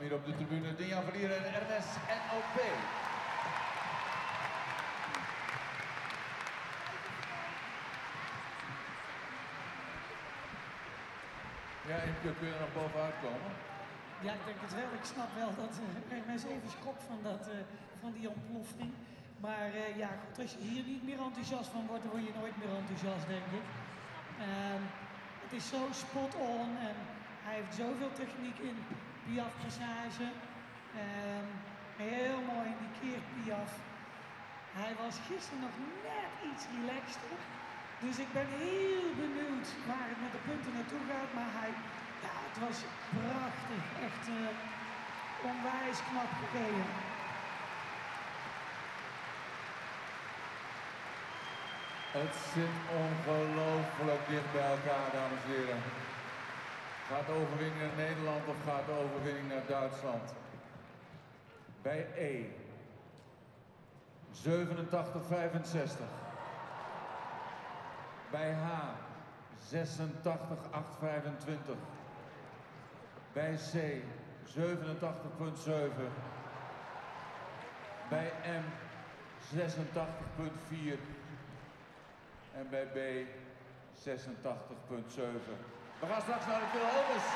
Hier op de tribune. Dinja Verlieren en RMS NOP. Ja, kun je er nog bovenuit komen? Ja, ik denk het wel. Ik snap wel dat uh, Hermes even schrok van, dat, eh, van die ontploffing. Maar eh, ja, goed, als je hier niet meer enthousiast van wordt, dan word je nooit meer enthousiast, denk ik. Ehm, het is zo spot on en hij heeft zoveel techniek in Piaf passage. Ehm, heel mooi in die keer Piaf. Hij was gisteren nog net iets relaxter. Dus ik ben heel benieuwd waar het met de punten naartoe gaat. Maar hij, ja, het was prachtig. Echt eh, onwijs knap gereden. Het zit ongelooflijk dicht bij elkaar, dames en heren. Gaat de overwinning naar Nederland of gaat de overwinning naar Duitsland? Bij E. 87-65. Bij H. 86-825. Bij C. 87.7. Bij M. 86.4. En bij B We gaan straks naar de Phil Holmes.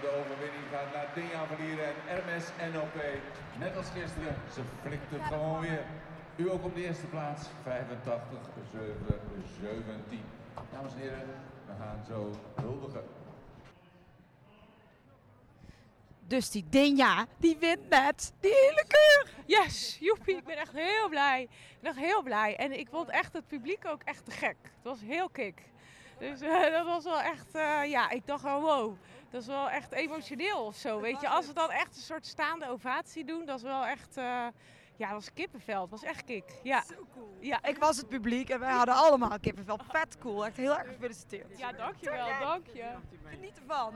De overwinning gaat naar Dinja Verlieren en Hermes NOP. Net als gisteren, ze flikt gewoon weer. U ook op de eerste plaats, 85, 7, 17. Dames en heren, we gaan zo huldigen. Dus die Dinja, die wint net die hele keur. Yes, joepie, ik ben echt heel blij. Ik ben echt heel blij. En ik vond echt het publiek ook echt te gek. Het was heel kick. Dus eh, dat was wel echt, eh, ja, ik dacht wel wow, dat is wel echt emotioneel of zo, weet je. Als we dan echt een soort staande ovatie doen, dat is wel echt, eh, ja, dat was kippenvel. Het was echt kick, ja. Zo cool. Ja, Ik was het publiek en wij hadden allemaal kippenvel. Vet cool, echt heel erg gefeliciteerd. Ja, dankjewel, dank je. Geniet ervan.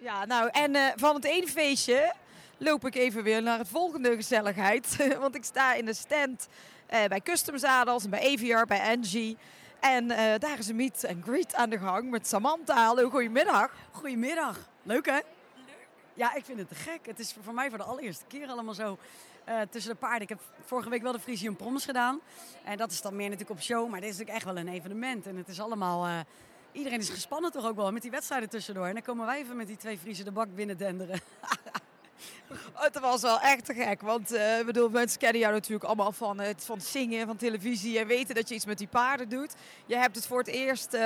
Ja, nou, en eh, van het ene feestje loop ik even weer naar het volgende gezelligheid. Want ik sta in de stand eh, bij Custom Zadels bij Aviar, bij Angie. En eh, daar is een meet en greet aan de gang met Samantha. Hallo, goedemiddag. Goedemiddag. Leuk hè? Ja, ik vind het te gek. Het is voor mij voor de allereerste keer allemaal zo tussen de paarden. Ik heb vorige week wel de Frisian Proms gedaan. En dat is dan meer natuurlijk op show, maar dit is natuurlijk echt wel een evenement. En het is allemaal... iedereen is gespannen toch ook wel met die wedstrijden tussendoor. En dan komen wij even met die twee Friese de bak binnen denderen. Het was wel echt te gek, want ik bedoel, mensen kennen jou natuurlijk allemaal van het van zingen, van televisie en weten dat je iets met die paarden doet. Je hebt het voor het eerst, eh,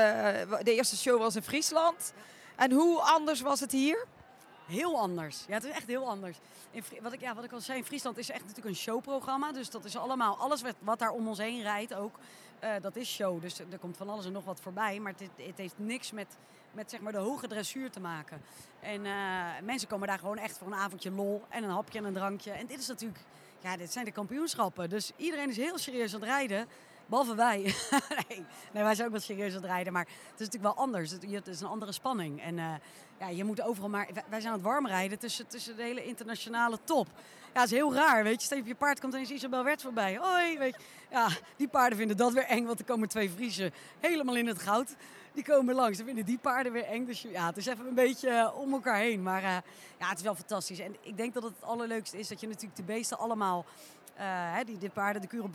de eerste show was in Friesland. En hoe anders was het hier? Heel anders. Ja, het is echt heel anders. In, wat, ik, ja, wat ik al zei, in Friesland is echt natuurlijk een showprogramma. Dus dat is allemaal, alles wat, wat daar om ons heen rijdt ook, eh, dat is show. Dus er komt van alles en nog wat voorbij. Maar het, het heeft niks met, met zeg maar de hoge dressuur te maken. En eh, mensen komen daar gewoon echt voor een avondje lol en een hapje en een drankje. En dit is natuurlijk, ja, dit zijn de kampioenschappen. Dus iedereen is heel serieus aan het rijden. Behalve wij. nee, wij zijn ook wel serieus aan het rijden. Maar het is natuurlijk wel anders. Het is een andere spanning. En eh, ja, je moet overal maar... wij- zijn aan het warm rijden tussen, tussen de hele internationale top. Ja, het is heel raar, weet je. Stel je paard komt en is Isabel Wert voorbij. Hoi, weet je. Ja, die paarden vinden dat weer eng. Want er komen twee Friesen helemaal in het goud. Die komen langs. Dan vinden die paarden weer eng. Dus ja, het is even een beetje eh, om elkaar heen. Maar eh, ja, het is wel fantastisch. En ik denk dat het het allerleukste is dat je natuurlijk de beesten allemaal... hè, die, die paarden, de Cure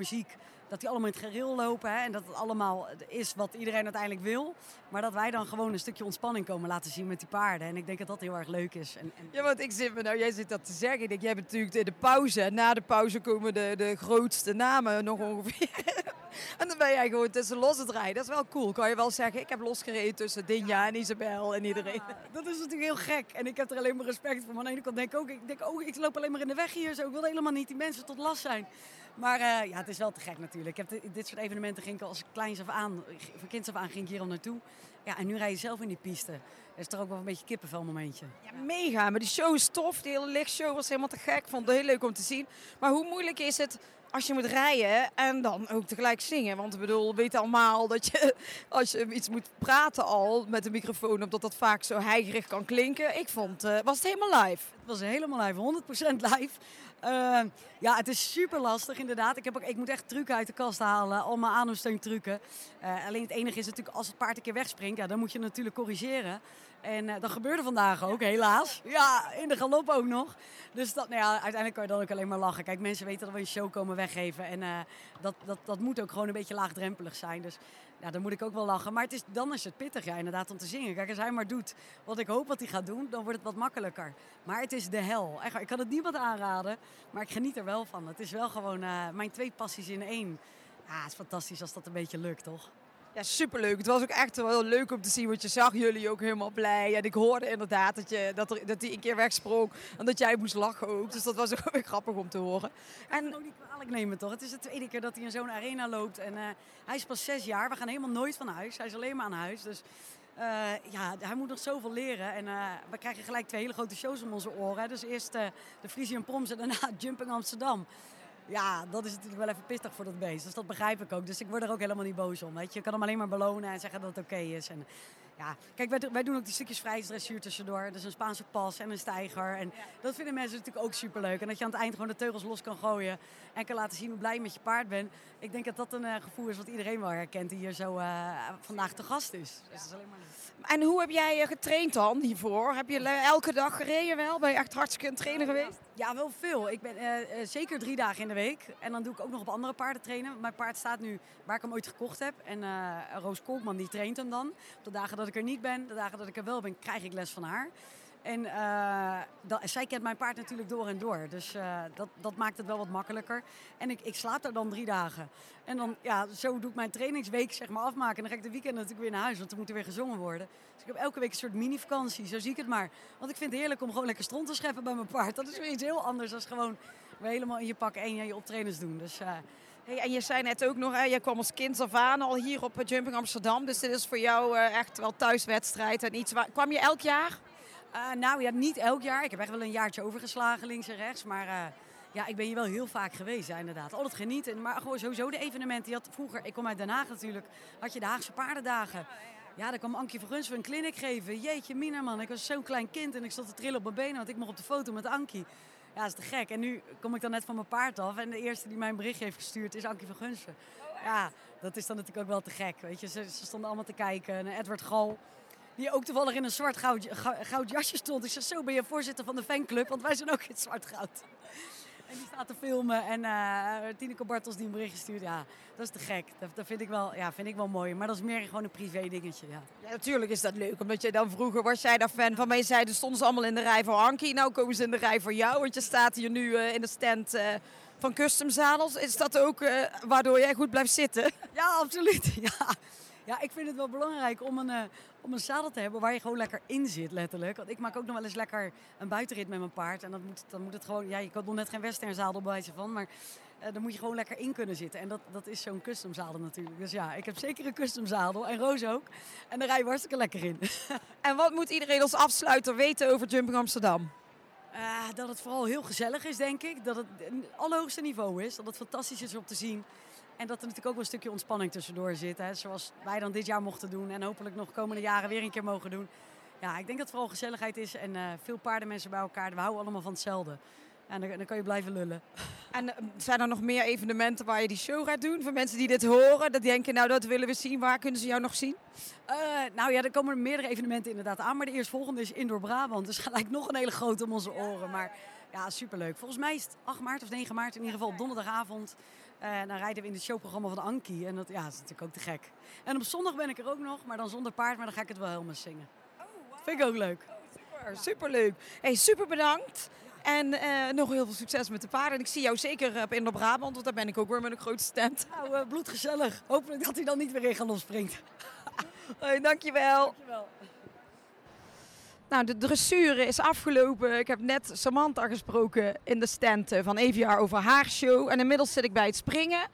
dat die allemaal in het gereel lopen. Hè, en dat het allemaal is wat iedereen uiteindelijk wil. Maar dat wij dan gewoon een stukje ontspanning komen laten zien met die paarden. En ik denk dat dat heel erg leuk is. En, en Ja, want ik zit me nou, jij zit dat te zeggen. Ik denk, jij hebt natuurlijk de, de pauze. En na de pauze komen de, de grootste namen nog ongeveer. en dan ben jij gewoon tussen los het rijden. Dat is wel cool. Kan je wel zeggen, ik heb losgereden tussen Dinja en Isabel en iedereen. dat is natuurlijk heel gek. En ik heb er alleen maar respect voor. Maar aan de ene kant denk ik ook, ik denk, oh, ik loop alleen maar in de weg hier. Zo. Ik wil helemaal niet die mensen tot last zijn. Maar eh, ja, het is wel te gek natuurlijk. Ik heb dit, dit soort evenementen ging ik al als kleins af aan, van kinds af aan ging ik hier al naartoe. Ja, en nu rij je zelf in die piste. Dat is toch ook wel een beetje kippenvel momentje. Ja, mega. Maar die show is tof. Die hele lichtshow was helemaal te gek. Vond het heel leuk om te zien. Maar hoe moeilijk is het als je moet rijden en dan ook tegelijk zingen? Want ik bedoel, we weten allemaal dat je als je iets moet praten al met de microfoon op, dat dat vaak zo heigerig kan klinken. Ik vond, eh, was het helemaal live? Het was helemaal live, 100% live. Eh, ja, het is super lastig inderdaad. Ik, heb ook, ik moet echt trucken uit de kast halen, allemaal ademsteuntrucken. Eh alleen het enige is natuurlijk, als het paard een keer wegspringt, ja, dan moet je natuurlijk corrigeren. En eh, dat gebeurde vandaag ook, helaas. Ja, in de galop ook nog. Dus dat, nou ja, uiteindelijk kan je dan ook alleen maar lachen. Kijk, mensen weten dat we een show komen weggeven. En eh, dat, dat, dat moet ook gewoon een beetje laagdrempelig zijn. Dus ja, dan moet ik ook wel lachen. Maar het is, dan is het pittig, inderdaad, om te zingen. Kijk, als hij maar doet wat ik hoop wat hij gaat doen, dan wordt het wat makkelijker. Maar het is de hel. Echt, ik kan het niemand aanraden, maar ik geniet er wel van. Het is wel gewoon eh, mijn twee passies in één. Ja, het is fantastisch als dat een beetje lukt, toch? Ja, superleuk. Het was ook echt wel heel leuk om te zien, want je zag jullie ook helemaal blij. En ik hoorde inderdaad dat, je, dat, er, dat hij een keer wegsprong en dat jij moest lachen ook. Dus dat was ook weer grappig om te horen. En ook niet kwalijk nemen, toch? Het is de tweede keer dat hij in zo'n arena loopt. En eh, hij is pas zes jaar. We gaan helemaal nooit van huis. Hij is alleen maar aan huis. Dus eh, ja, hij moet nog zoveel leren. En eh, we krijgen gelijk twee hele grote shows om onze oren. hè. Dus eerst de Frisian Proms en daarna Jumping Amsterdam. Ja, dat is natuurlijk wel even pittig voor dat beest. Dus dat begrijp ik ook. Dus ik word er ook helemaal niet boos om. Weet je. je kan hem alleen maar belonen en zeggen dat het oké is. En Ja, kijk, wij, wij doen ook die stukjes vrijheidsdressuur tussendoor. Dus een Spaanse pas en een stijger. En dat vinden mensen natuurlijk ook superleuk. En dat je aan het eind gewoon de teugels los kan gooien. En kan laten zien hoe blij je met je paard bent. Ik denk dat dat een eh, gevoel is wat iedereen wel herkent die hier zo eh, vandaag te gast is. Dus is alleen maar. En hoe heb jij eh, getraind dan hiervoor? Heb je elke dag gereden wel? Ben je echt hartstikke een trainer geweest? Ja, wel veel. Ik ben eh, eh, zeker drie dagen in de week. En dan doe ik ook nog op andere paarden trainen. Mijn paard staat nu waar ik hem ooit gekocht heb. En eh, Roos Kolkman die traint hem dan. Op de dagen dat ik er niet ben, de dagen dat ik er wel ben, krijg ik les van haar. En eh, zij kent mijn paard natuurlijk door en door. Dus eh, dat, dat maakt het wel wat makkelijker. En ik, ik slaap er dan drie dagen. En dan, ja, zo doe ik mijn trainingsweek zeg maar afmaken. En dan ga ik de weekend natuurlijk weer naar huis, want er moet er weer gezongen worden. Dus ik heb elke week een soort mini-vakantie, zo zie ik het maar. Want ik vind het heerlijk om gewoon lekker stront te scheppen bij mijn paard. Dat is weer iets heel anders dan gewoon helemaal in je pak en je optrainers doen. Dus eh, Hey, en je zei net ook nog, hè, je kwam als kind af aan al hier op Jumping Amsterdam. Dus dit is voor jou echt wel thuiswedstrijd en iets. Kwam je elk jaar? Eh, nou ja, niet elk jaar. Ik heb echt wel een jaartje overgeslagen links en rechts. Maar eh, ja, ik ben hier wel heel vaak geweest, ja, inderdaad. Altijd genieten. Maar gewoon sowieso de evenementen. Je had vroeger, ik kom uit Den Haag natuurlijk, had je de Haagse paardendagen. Ja, daar kwam Ankie van Guns voor een clinic geven. Jeetje, mina man, ik was zo'n klein kind en ik stond te trillen op mijn benen, want ik mocht op de foto met Ankie. Ja, dat is te gek. En nu kom ik dan net van mijn paard af en de eerste die mij een berichtje heeft gestuurd is Ankie van Gunsen. Ja, dat is dan natuurlijk ook wel te gek, weet je. Ze, ze stonden allemaal te kijken. En Edward Gal, die ook toevallig in een zwart goud, gou- goud jasje stond. Ik zei, zo ben je voorzitter van de fanclub, want wij zijn ook in het zwart goud. En die staat te filmen en eh Tineke Bartels die een bericht gestuurd. Ja, dat is te gek. Dat, dat vind, ik wel, ja, vind ik wel mooi. Maar dat is meer gewoon een privé dingetje, ja. Ja, natuurlijk is dat leuk, omdat je dan vroeger was jij daar fan van. Maar je zei, dus stonden ze allemaal in de rij voor Ankie. Nou komen ze in de rij voor jou, want je staat hier nu eh, in de stand eh, van Custom Zadels. Is dat ook waardoor jij goed blijft zitten? Ja, absoluut. Ja. Ja, ik vind het wel belangrijk om een, eh, om een zadel te hebben waar je gewoon lekker in zit, letterlijk. Want ik maak ook nog wel eens lekker een buitenrit met mijn paard. En dan moet, dan moet het gewoon, ja, ik had nog net geen western zadel bij wijze van, maar eh, dan moet je gewoon lekker in kunnen zitten. En dat, dat is zo'n custom zadel natuurlijk. Dus ja, ik heb zeker een custom zadel en Roos ook. En daar rij je hartstikke lekker in. En wat moet iedereen als afsluiter weten over Jumping Amsterdam? Eh, dat het vooral heel gezellig is, denk ik. Dat het een allerhoogste niveau is. Dat het fantastisch is om te zien. En dat er natuurlijk ook wel een stukje ontspanning tussendoor zit. Hè. Zoals wij dan dit jaar mochten doen. En hopelijk nog komende jaren weer een keer mogen doen. Ja, ik denk dat het vooral gezelligheid is. En eh, veel paardenmensen bij elkaar. We houden allemaal van hetzelfde. En dan, dan kan je blijven lullen. En eh, zijn er nog meer evenementen waar je die show gaat doen? Voor mensen die dit horen, dat denken, nou dat willen we zien. Waar kunnen ze jou nog zien? Eh, nou ja, er komen meerdere evenementen inderdaad aan. Maar de eerstvolgende is Indoor Brabant. Dus gelijk nog een hele grote om onze oren. Maar ja, superleuk. Volgens mij is het 8 maart of 9 maart in ieder geval donderdagavond. Eh dan rijden we in het showprogramma van Ankie. En dat, ja, dat is natuurlijk ook te gek. En op zondag ben ik er ook nog, maar dan zonder paard. Maar dan ga ik het wel helemaal zingen. Vind ik ook leuk. Super, superleuk. Hey, super bedankt. En eh, nog heel veel succes met de paarden. En ik zie jou zeker op Indoor Brabant, want daar ben ik ook weer met een grote stand. Nou, eh, bloedgezellig. Hopelijk dat hij dan niet weer in gaan springt. Hoi, dankjewel. Dankjewel. Nou, de dressuur is afgelopen. Ik heb net Samantha gesproken in de stand eh, van EVR over haar show. En inmiddels zit ik bij het springen.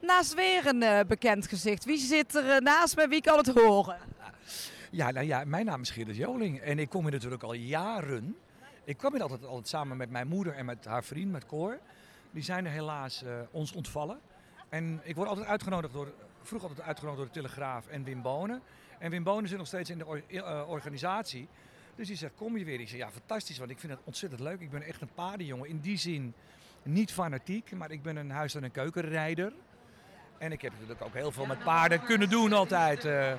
Naast weer een eh, bekend gezicht. Wie zit er eh, naast me? Wie kan het horen? Ja, nou ja, mijn naam is Gerrit Joling en ik kom hier natuurlijk al jaren. Ik kwam hier altijd, altijd samen met mijn moeder en met haar vriend, met Cor. Die zijn er helaas ons ontvallen. En ik word altijd uitgenodigd door, vroeg altijd uitgenodigd door de Telegraaf en Wim Bonen. En Wim Bonen zit nog steeds in de or- organisatie. Dus die zegt, kom je weer? Ik zeg, ja, fantastisch, want ik vind het ontzettend leuk. Ik ben echt een paardenjongen. In die zin niet fanatiek, maar ik ben een huis- en een keukenrijder. En ik heb natuurlijk ook heel veel met paarden kunnen doen altijd. eh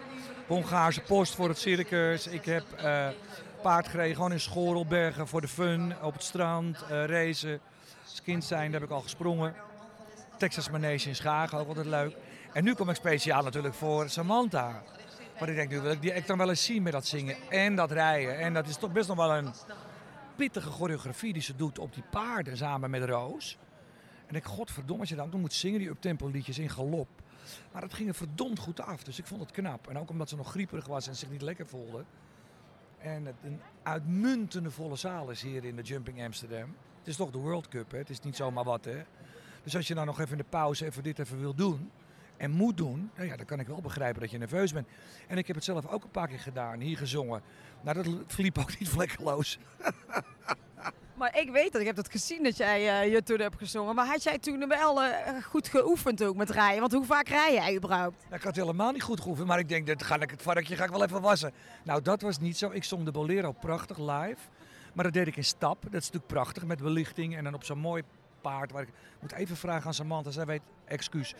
Hongaarse post voor het circus. Ik heb eh, paard gereden gewoon in Schorelbergen voor de fun. Op het strand, eh racen. Als kind zijn, daar heb ik al gesprongen. Texas Manege in Schagen, ook altijd leuk. En nu kom ik speciaal natuurlijk voor Samantha. Want ik denk, nu wil ik die dan wel eens zien met dat zingen en dat rijden. En dat is toch best nog wel een pittige choreografie die ze doet op die paarden samen met Roos. En ik, godverdomme, als je dan moet zingen, die uptempo liedjes in galop. Maar dat ging er verdomd goed af, dus ik vond het knap. En ook omdat ze nog grieperig was en zich niet lekker voelde. En het een uitmuntende volle zaal is hier in de Jumping Amsterdam. Het is toch de World Cup, hè? het is niet zomaar wat. Hè? Dus als je nou nog even in de pauze even dit even wil doen. En moet doen, nou ja, dan kan ik wel begrijpen dat je nerveus bent. En ik heb het zelf ook een paar keer gedaan, hier gezongen. Nou, dat verliep ook niet vlekkeloos. Maar ik weet dat, ik heb dat gezien dat jij eh, je toen hebt gezongen. Maar had jij toen wel eh, goed geoefend ook met rijden? Want hoe vaak rij jij überhaupt? Nou, ik had helemaal niet goed geoefend, maar ik denk, dat ga ik het varkje ga ik wel even wassen. Nou, dat was niet zo. Ik zong de Bolero prachtig live. Maar dat deed ik in stap. Dat is natuurlijk prachtig met belichting en dan op zo'n mooi paard. Waar ik ik moet even vragen aan Samantha, zij weet, excuus.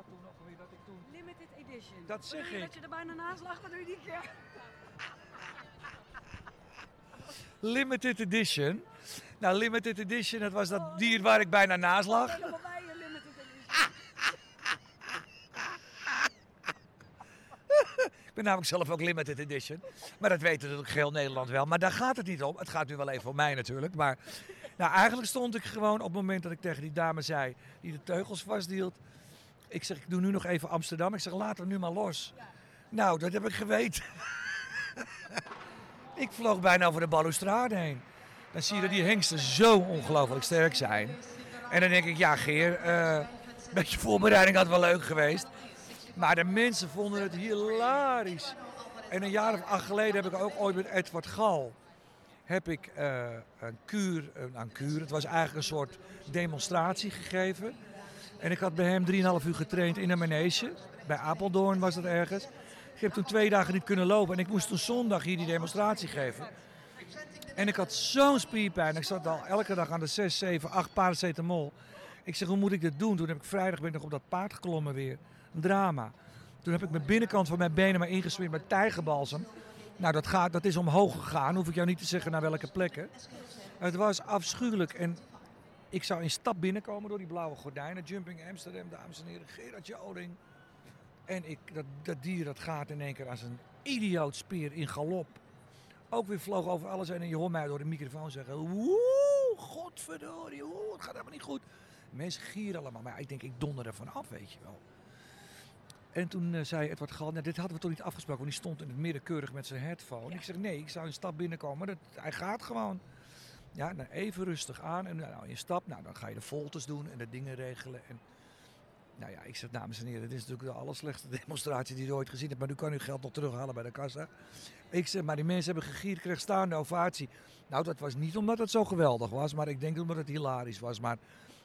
Zat toen? Of weer dat ik toen... Limited edition. Dat zeg je ik. Dat je er bijna naast lag, wat doe je die keer? Limited edition. Nou, limited edition, dat was dat dier waar ik bijna naast lag. Limited edition. Ik ben namelijk zelf ook limited edition. Maar dat weet natuurlijk heel Nederland wel. Maar daar gaat het niet om. Het gaat nu wel even om mij natuurlijk. Maar nou, eigenlijk stond ik gewoon op het moment dat ik tegen die dame zei... die de teugels vasthield. Ik zeg, ik doe nu nog even Amsterdam. Ik zeg, laat hem nu maar los. Nou, dat heb ik geweten. ik vloog bijna over de balustrade heen. Dan zie je dat die hengsten zo ongelooflijk sterk zijn. En dan denk ik, ja Geer, eh, een beetje voorbereiding had wel leuk geweest. Maar de mensen vonden het hilarisch. En een jaar of acht geleden heb ik ook ooit met Edward Gal... heb ik eh, een kuur, een, een kuur, het was eigenlijk een soort demonstratie gegeven. En ik had bij hem 3,5 uur getraind in een manege. Bij Apeldoorn was dat ergens. Ik heb toen twee dagen niet kunnen lopen. En ik moest toen zondag hier die demonstratie geven. En ik had zo'n spierpijn. Ik zat al elke dag aan de 6, 7, 8 paracetamol. Ik zeg, hoe moet ik dit doen? Toen heb ik vrijdag ben nog op dat paard geklommen weer. Een drama. Toen heb ik mijn binnenkant van mijn benen maar ingesmeerd met tijgerbalsem. Nou, dat, gaat, dat is omhoog gegaan. Hoef ik jou niet te zeggen naar welke plekken. Het was afschuwelijk. En ik zou in stap binnenkomen door die blauwe gordijnen. Jumping Amsterdam, dames en heren. Gerard Joling. En ik, dat, dat dier dat gaat in één keer als een idioot speer in galop. Ook weer vloog over alles. En je hoort mij door de microfoon zeggen... Woe, godverdorie, woe, het gaat helemaal niet goed. Mensen gieren allemaal. Maar ik denk, ik donder er vanaf, weet je wel. En toen eh, zei Edward Gal, nou, dit hadden we toch niet afgesproken, want die stond in het midden keurig met zijn headphone. Ik zeg, nee, ik zou in stap binnenkomen, dat, hij gaat gewoon. Ja, nou, even rustig aan en nou, in stap, nou, dan ga je de voltes doen en de dingen regelen. En, nou ja, ik zeg, dames en heren, dit is natuurlijk de allerslechtste demonstratie die je ooit gezien hebt, maar nu kan u geld nog terughalen bij de kassa. Ik zeg, maar die mensen hebben gegierd, kreeg staande ovatie. Nou, dat was niet omdat het zo geweldig was, maar ik denk omdat het hilarisch was. Maar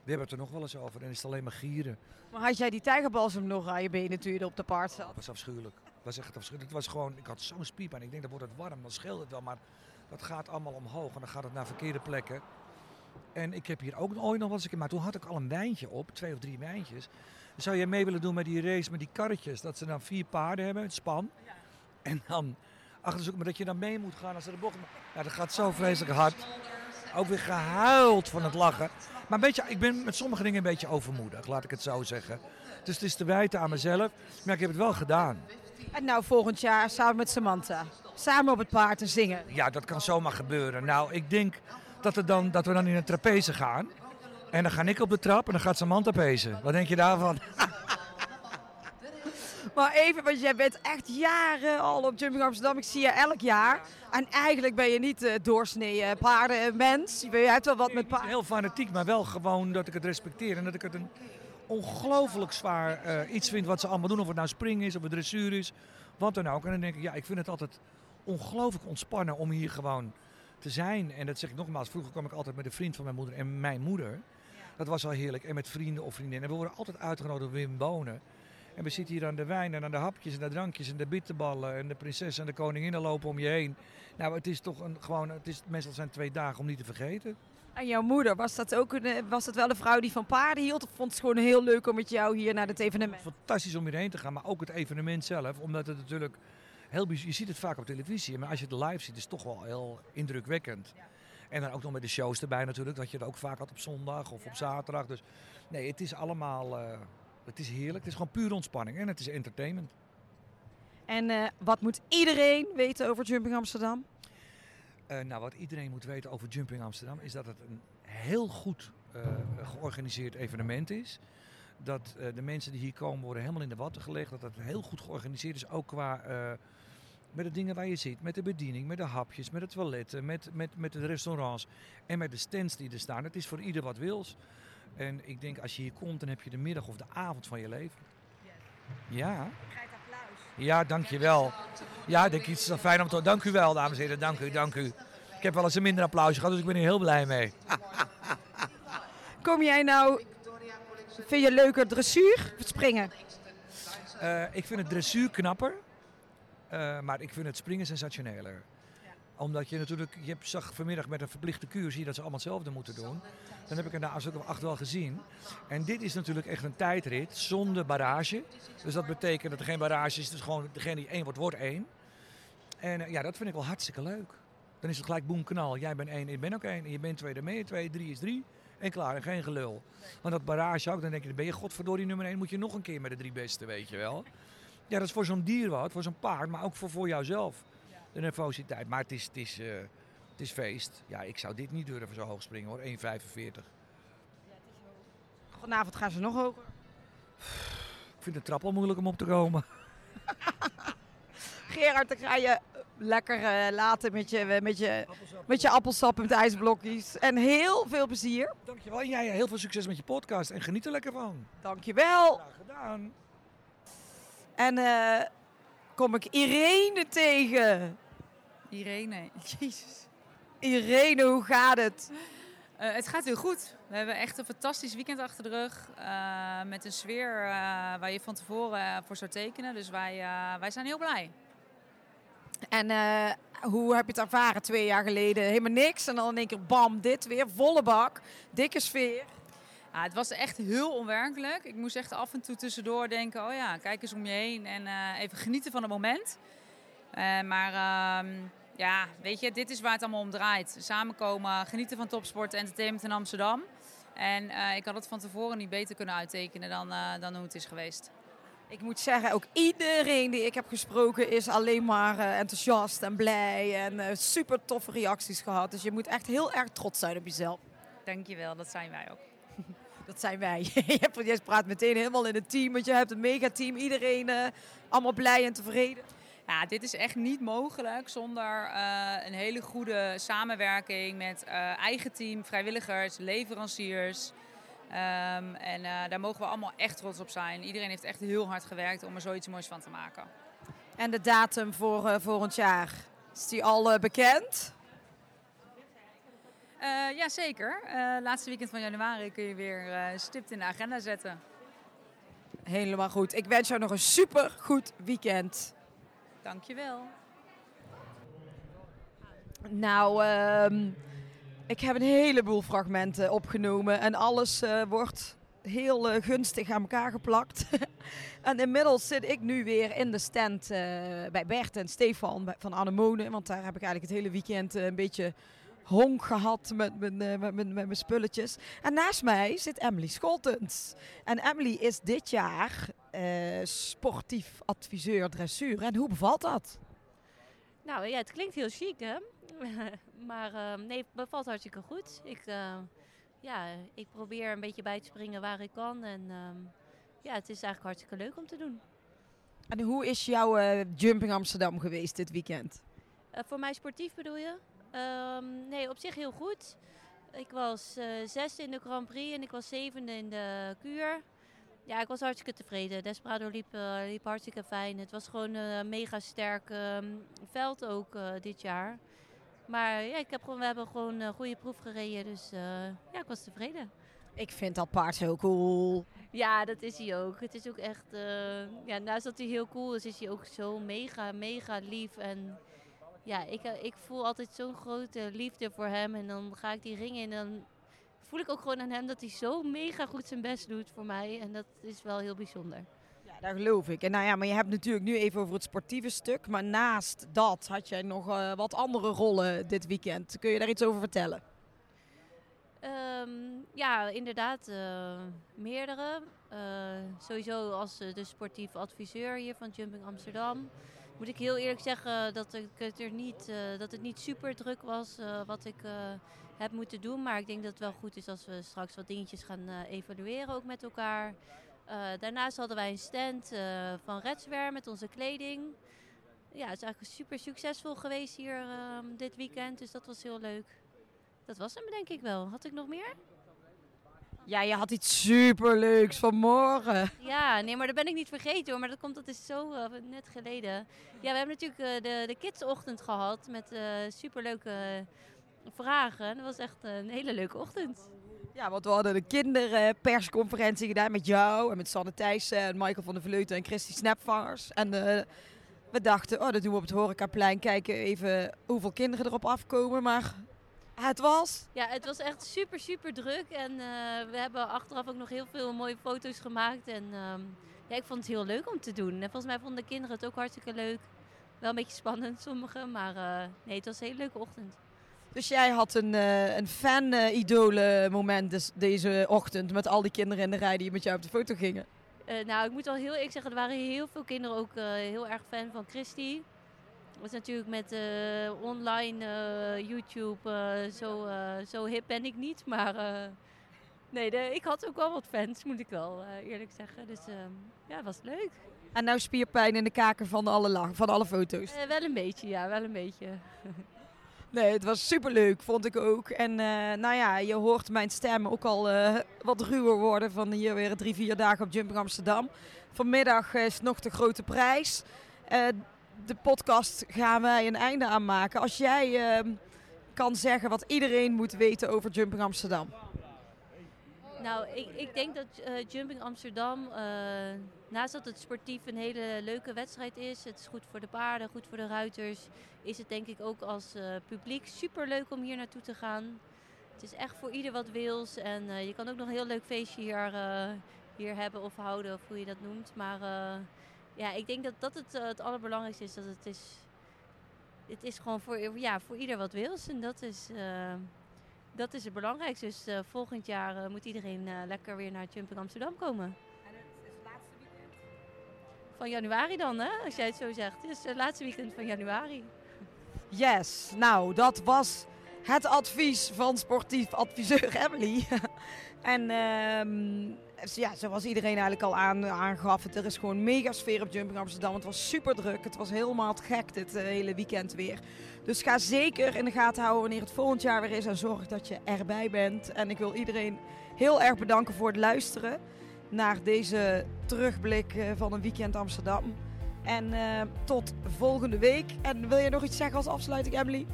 we hebben het er nog wel eens over en is het alleen maar gieren. Maar had jij die tijgerbalsem nog aan je benen toen je op de paard zat? Dat was afschuwelijk. Dat was echt afschuwelijk. Het was gewoon, ik had zo'n spierpijn. Ik denk, dan wordt het warm, dan scheelt het wel. Maar dat gaat allemaal omhoog en dan gaat het naar verkeerde plekken. En ik heb hier ook ooit nog wel eens maar toen had ik al een wijntje op, twee of drie wijntjes. Zou jij mee willen doen met die race, met die karretjes? Dat ze dan vier paarden hebben, het span. En dan achter zoeken, maar dat je dan mee moet gaan als ze de bocht... Ja, dat gaat zo vreselijk hard. Ook weer gehuild van het lachen. Maar een beetje, ik ben met sommige dingen een beetje overmoedig, laat ik het zo zeggen. Dus het is te wijten aan mezelf, maar ik heb het wel gedaan. En nou volgend jaar samen met Samantha. Samen op het paard te zingen. Ja, dat kan zomaar gebeuren. Nou, ik denk dat, er dan, dat we dan in een trapeze gaan. En dan ga ik op de trap en dan gaat Samantha pezen. Wat denk je daarvan? Maar even, want jij bent echt jaren al op Jumping Amsterdam. Ik zie je elk jaar. En eigenlijk ben je niet de doorsnee eh, paardenmens. Je hebt wel wat met paarden. Heel fanatiek, maar wel gewoon dat ik het respecteer. En dat ik het een ongelooflijk zwaar eh, iets vind wat ze allemaal doen. Of het nou springen is, of het dressuur is, wat dan ook. En dan denk ik, ja, ik vind het altijd ongelooflijk ontspannen om hier gewoon te zijn. En dat zeg ik nogmaals, vroeger kwam ik altijd met een vriend van mijn moeder en mijn moeder. Dat was al heerlijk. En met vrienden of vriendinnen. En we worden altijd uitgenodigd door Wim Bonen. En we zitten hier aan de wijn en aan de hapjes en de drankjes en de bitterballen. En de prinses en de koninginnen lopen om je heen. Nou, het is toch een, gewoon, het is, meestal zijn twee dagen om niet te vergeten. En jouw moeder, was dat, ook een, eh, was dat wel een vrouw die van paarden hield? Of vond het gewoon heel leuk om met jou hier naar het evenement? Fantastisch om hierheen te gaan, maar ook het evenement zelf. Omdat het natuurlijk heel Je ziet het vaak op televisie, maar als je het live ziet, is het toch wel heel indrukwekkend. En dan ook nog met de shows erbij natuurlijk, dat je het ook vaak had op zondag of op zaterdag. Dus nee, het is allemaal, eh, het is heerlijk. Het is gewoon puur ontspanning en het is entertainment. En eh, wat moet iedereen weten over Jumping Amsterdam? Eh, nou, wat iedereen moet weten over Jumping Amsterdam is dat het een heel goed georganiseerd evenement is. Dat de mensen die hier komen worden helemaal in de watten gelegd. Dat het heel goed georganiseerd is, ook qua met de dingen waar je zit. Met de bediening, met de hapjes, met het toiletten, met, met, met de restaurants en met de stands die er staan. Het is voor ieder wat wils. En ik denk, als je hier komt, dan heb je de middag of de avond van je leven. Ja. Ja, dankjewel. Ja, ik denk iets is fijn om te... Dank u wel, dames en heren. Dank u, dank u. Ik heb wel eens een minder applausje gehad, dus ik ben hier heel blij mee. Kom jij nou... Vind je leuker dressuur of springen? Eh, ik vind het dressuur knapper, eh, maar ik vind het springen sensationeler. Omdat je natuurlijk, je zag vanmiddag met een verplichte kuur, zie je dat ze allemaal hetzelfde moeten doen. Dan heb ik er na een stuk of acht wel gezien. En dit is natuurlijk echt een tijdrit zonder barrage. Dus dat betekent dat er geen barrage is, dus gewoon degene die één wordt, wordt één. En eh, ja, dat vind ik wel hartstikke leuk. Dan is het gelijk boem knal. Jij bent één, ik ben ook één. En je bent twee, dan ben je twee. Drie is drie. En klaar, en geen gelul. Want dat barrage ook, dan denk je, dan ben je godverdorie nummer één. Moet je nog een keer met de drie beste, weet je wel. Ja, dat is voor zo'n dier wat, voor zo'n paard, maar ook voor, voor jouzelf. De nervositeit. Maar het is, het, is, eh, het is feest. Ja, ik zou dit niet durven zo hoog springen hoor, 1,45. Vanavond gaan ze nog hoger. Ik vind de trap al moeilijk om op te komen. Gerard, dan ga je lekker eh, laten met je, met, je, met je appelsap met ijsblokjes. En heel veel plezier. Dankjewel. En jij heel veel succes met je podcast en geniet er lekker van. Dankjewel. Graag gedaan. En eh, kom ik Irene tegen. Irene, jezus. Irene, hoe gaat het? Eh, het gaat heel goed. We hebben echt een fantastisch weekend achter de rug. eh, met een sfeer waar je van tevoren voor zou tekenen. Dus wij, wij zijn heel blij. En hoe heb je het ervaren twee jaar geleden? Helemaal niks. En dan in één keer bam, dit weer. Volle bak. Dikke sfeer. Ja, het was echt heel onwerkelijk. Ik moest echt af en toe tussendoor denken, oh ja, kijk eens om je heen en eh, even genieten van het moment. Eh, maar ehm, ja, weet je, dit is waar het allemaal om draait. Samenkomen, genieten van topsport, entertainment in Amsterdam. En eh, ik had het van tevoren niet beter kunnen uittekenen dan, dan hoe het is geweest. Ik moet zeggen, ook iedereen die ik heb gesproken is alleen maar enthousiast en blij. En super toffe reacties gehad. Dus je moet echt heel erg trots zijn op jezelf. Dankjewel, dat zijn wij ook. Dat zijn wij. je, praat meteen helemaal in het team. Want je hebt een megateam. Iedereen eh, allemaal blij en tevreden. Ja, dit is echt niet mogelijk zonder eh, een hele goede samenwerking met eh, eigen team, vrijwilligers, leveranciers. Ehm, en daar mogen we allemaal echt trots op zijn. Iedereen heeft echt heel hard gewerkt om er zoiets moois van te maken. En de datum voor volgend jaar, is die al eh, bekend? Eh Jazeker. Eh laatste weekend van januari kun je weer eh, stipt in de agenda zetten. Helemaal goed. Ik wens jou nog een super goed weekend. Dankjewel. Nou, ehm, ik heb een heleboel fragmenten opgenomen en alles wordt heel gunstig aan elkaar geplakt. en inmiddels zit ik nu weer in de stand bij Bert en Stefan van Anemone, want daar heb ik eigenlijk het hele weekend een beetje honk gehad met mijn, eh, met, met mijn spulletjes. En naast mij zit Emily Scholtens. En Emily is dit jaar eh, sportief adviseur dressuur. En hoe bevalt dat? Nou ja, het klinkt heel chic hè. maar ehm, nee, het bevalt hartstikke goed. Ik, eh, ja, ik probeer een beetje bij te springen waar ik kan. En ehm, ja, het is eigenlijk hartstikke leuk om te doen. En hoe is jouw Jumping Amsterdam geweest dit weekend? Voor mij sportief bedoel je? Ehm, nee, op zich heel goed. Ik was eh, zesde in de Grand Prix en ik was zevende in de kuur. Ja, ik was hartstikke tevreden. Desperado liep, eh, liep hartstikke fijn. Het was gewoon een mega sterk ehm, veld ook eh, dit jaar. Maar ja, ik heb gewoon, we hebben gewoon een goede proef gereden. Dus eh, ja, ik was tevreden. Ik vind dat paard zo cool. Ja, dat is hij ook. Het is ook echt, eh, ja, naast dat hij heel cool is, is hij ook zo mega, mega lief. En ja, ik, eh, ik voel altijd zo'n grote liefde voor hem. En dan ga ik die ring in en dan voel ik ook gewoon aan hem dat hij zo mega goed zijn best doet voor mij. En dat is wel heel bijzonder. Ja, dat geloof ik. En nou ja, maar je hebt natuurlijk nu even over het sportieve stuk. Maar naast dat had jij nog eh, wat andere rollen dit weekend. Kun je daar iets over vertellen? Ehm, ja, inderdaad, eh, meerdere. Sowieso als de sportief adviseur hier van Jumping Amsterdam. Moet ik heel eerlijk zeggen dat, ik het, er niet, eh, dat het niet super druk was eh, wat ik eh, heb moeten doen. Maar ik denk dat het wel goed is als we straks wat dingetjes gaan evalueren ook met elkaar. Daarnaast hadden wij een stand van Redswear met onze kleding. Ja, het is eigenlijk super succesvol geweest hier ehm, dit weekend. Dus dat was heel leuk. Dat was hem denk ik wel. Had ik nog meer? Ja, je had iets superleuks vanmorgen. Ja, nee, maar dat ben ik niet vergeten hoor. Maar dat komt, dat is zo eh, net geleden. Ja, we hebben natuurlijk eh, de, de kidsochtend gehad met eh, superleuke vragen. Dat was echt een hele leuke ochtend. Ja, want we hadden de kinderpersconferentie gedaan met jou en met Sanne Thijssen en Michael van der Vleuten en Christy Snapvangers. En we dachten, oh, dat doen we op het horecaplein. Kijken even hoeveel kinderen erop afkomen. Maar het was... Ja, het was echt super, super druk. En eh, we hebben achteraf ook nog heel veel mooie foto's gemaakt. En ehm, ja, ik vond het heel leuk om te doen. En volgens mij vonden de kinderen het ook hartstikke leuk. Wel een beetje spannend, sommigen. Maar eh, nee, het was een hele leuke ochtend. Dus jij had een, eh, een fan-idole moment dus deze ochtend met al die kinderen in de rij die met jou op de foto gingen. Nou, ik moet wel heel eerlijk zeggen, er waren heel veel kinderen ook heel erg fan van Christy. Is natuurlijk met eh, online eh, YouTube, eh, zo, zo hip ben ik niet. Maar nee, de, ik had ook wel wat fans, moet ik wel eerlijk zeggen. Dus ehm, ja, het was leuk. En nou spierpijn in de kaken van alle, van alle foto's. Wel een beetje, ja, wel een beetje. Nee, het was superleuk, vond ik ook. En nou ja, je hoort mijn stem ook al wat ruwer worden van hier weer drie, vier dagen op Jumping Amsterdam. Vanmiddag is nog de grote prijs. De podcast gaan wij een einde aan maken. Als jij eh, kan zeggen wat iedereen moet weten over Jumping Amsterdam. Nou, ik, ik denk dat eh, Jumping Amsterdam, eh, naast dat het sportief een hele leuke wedstrijd is, het is goed voor de paarden, goed voor de ruiters, is het denk ik ook als eh, publiek super leuk om hier naartoe te gaan. Het is echt voor ieder wat wils en je kan ook nog een heel leuk feestje hier, hier hebben of houden, of hoe je dat noemt. Maar ja, ik denk dat dat het, eh, het allerbelangrijkste is, dat het is, het is gewoon voor, ja, voor ieder wat wils en dat is... eh, dat is het belangrijkste. Dus eh, volgend jaar eh, moet iedereen eh, lekker weer naar Jumping Amsterdam komen. En het is het laatste weekend? Van januari dan, hè? Als jij het zo zegt. Het is het laatste weekend van januari. Yes, nou dat was het advies van sportief adviseur Emily. en ehm, ja, zoals iedereen eigenlijk al aan, aangaf, er is gewoon mega sfeer op Jumping Amsterdam. Het was super druk, het was helemaal te gek dit eh, hele weekend weer. Dus ga zeker in de gaten houden wanneer het volgend jaar weer is en zorg dat je erbij bent. En ik wil iedereen heel erg bedanken voor het luisteren naar deze terugblik eh, van een weekend Amsterdam. En eh, tot volgende week. En wil je nog iets zeggen als afsluiting, Emily?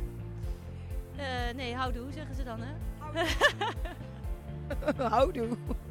Eh, nee, houdoe zeggen ze dan, hè? Houdoe. Heroes.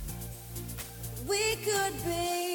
We could be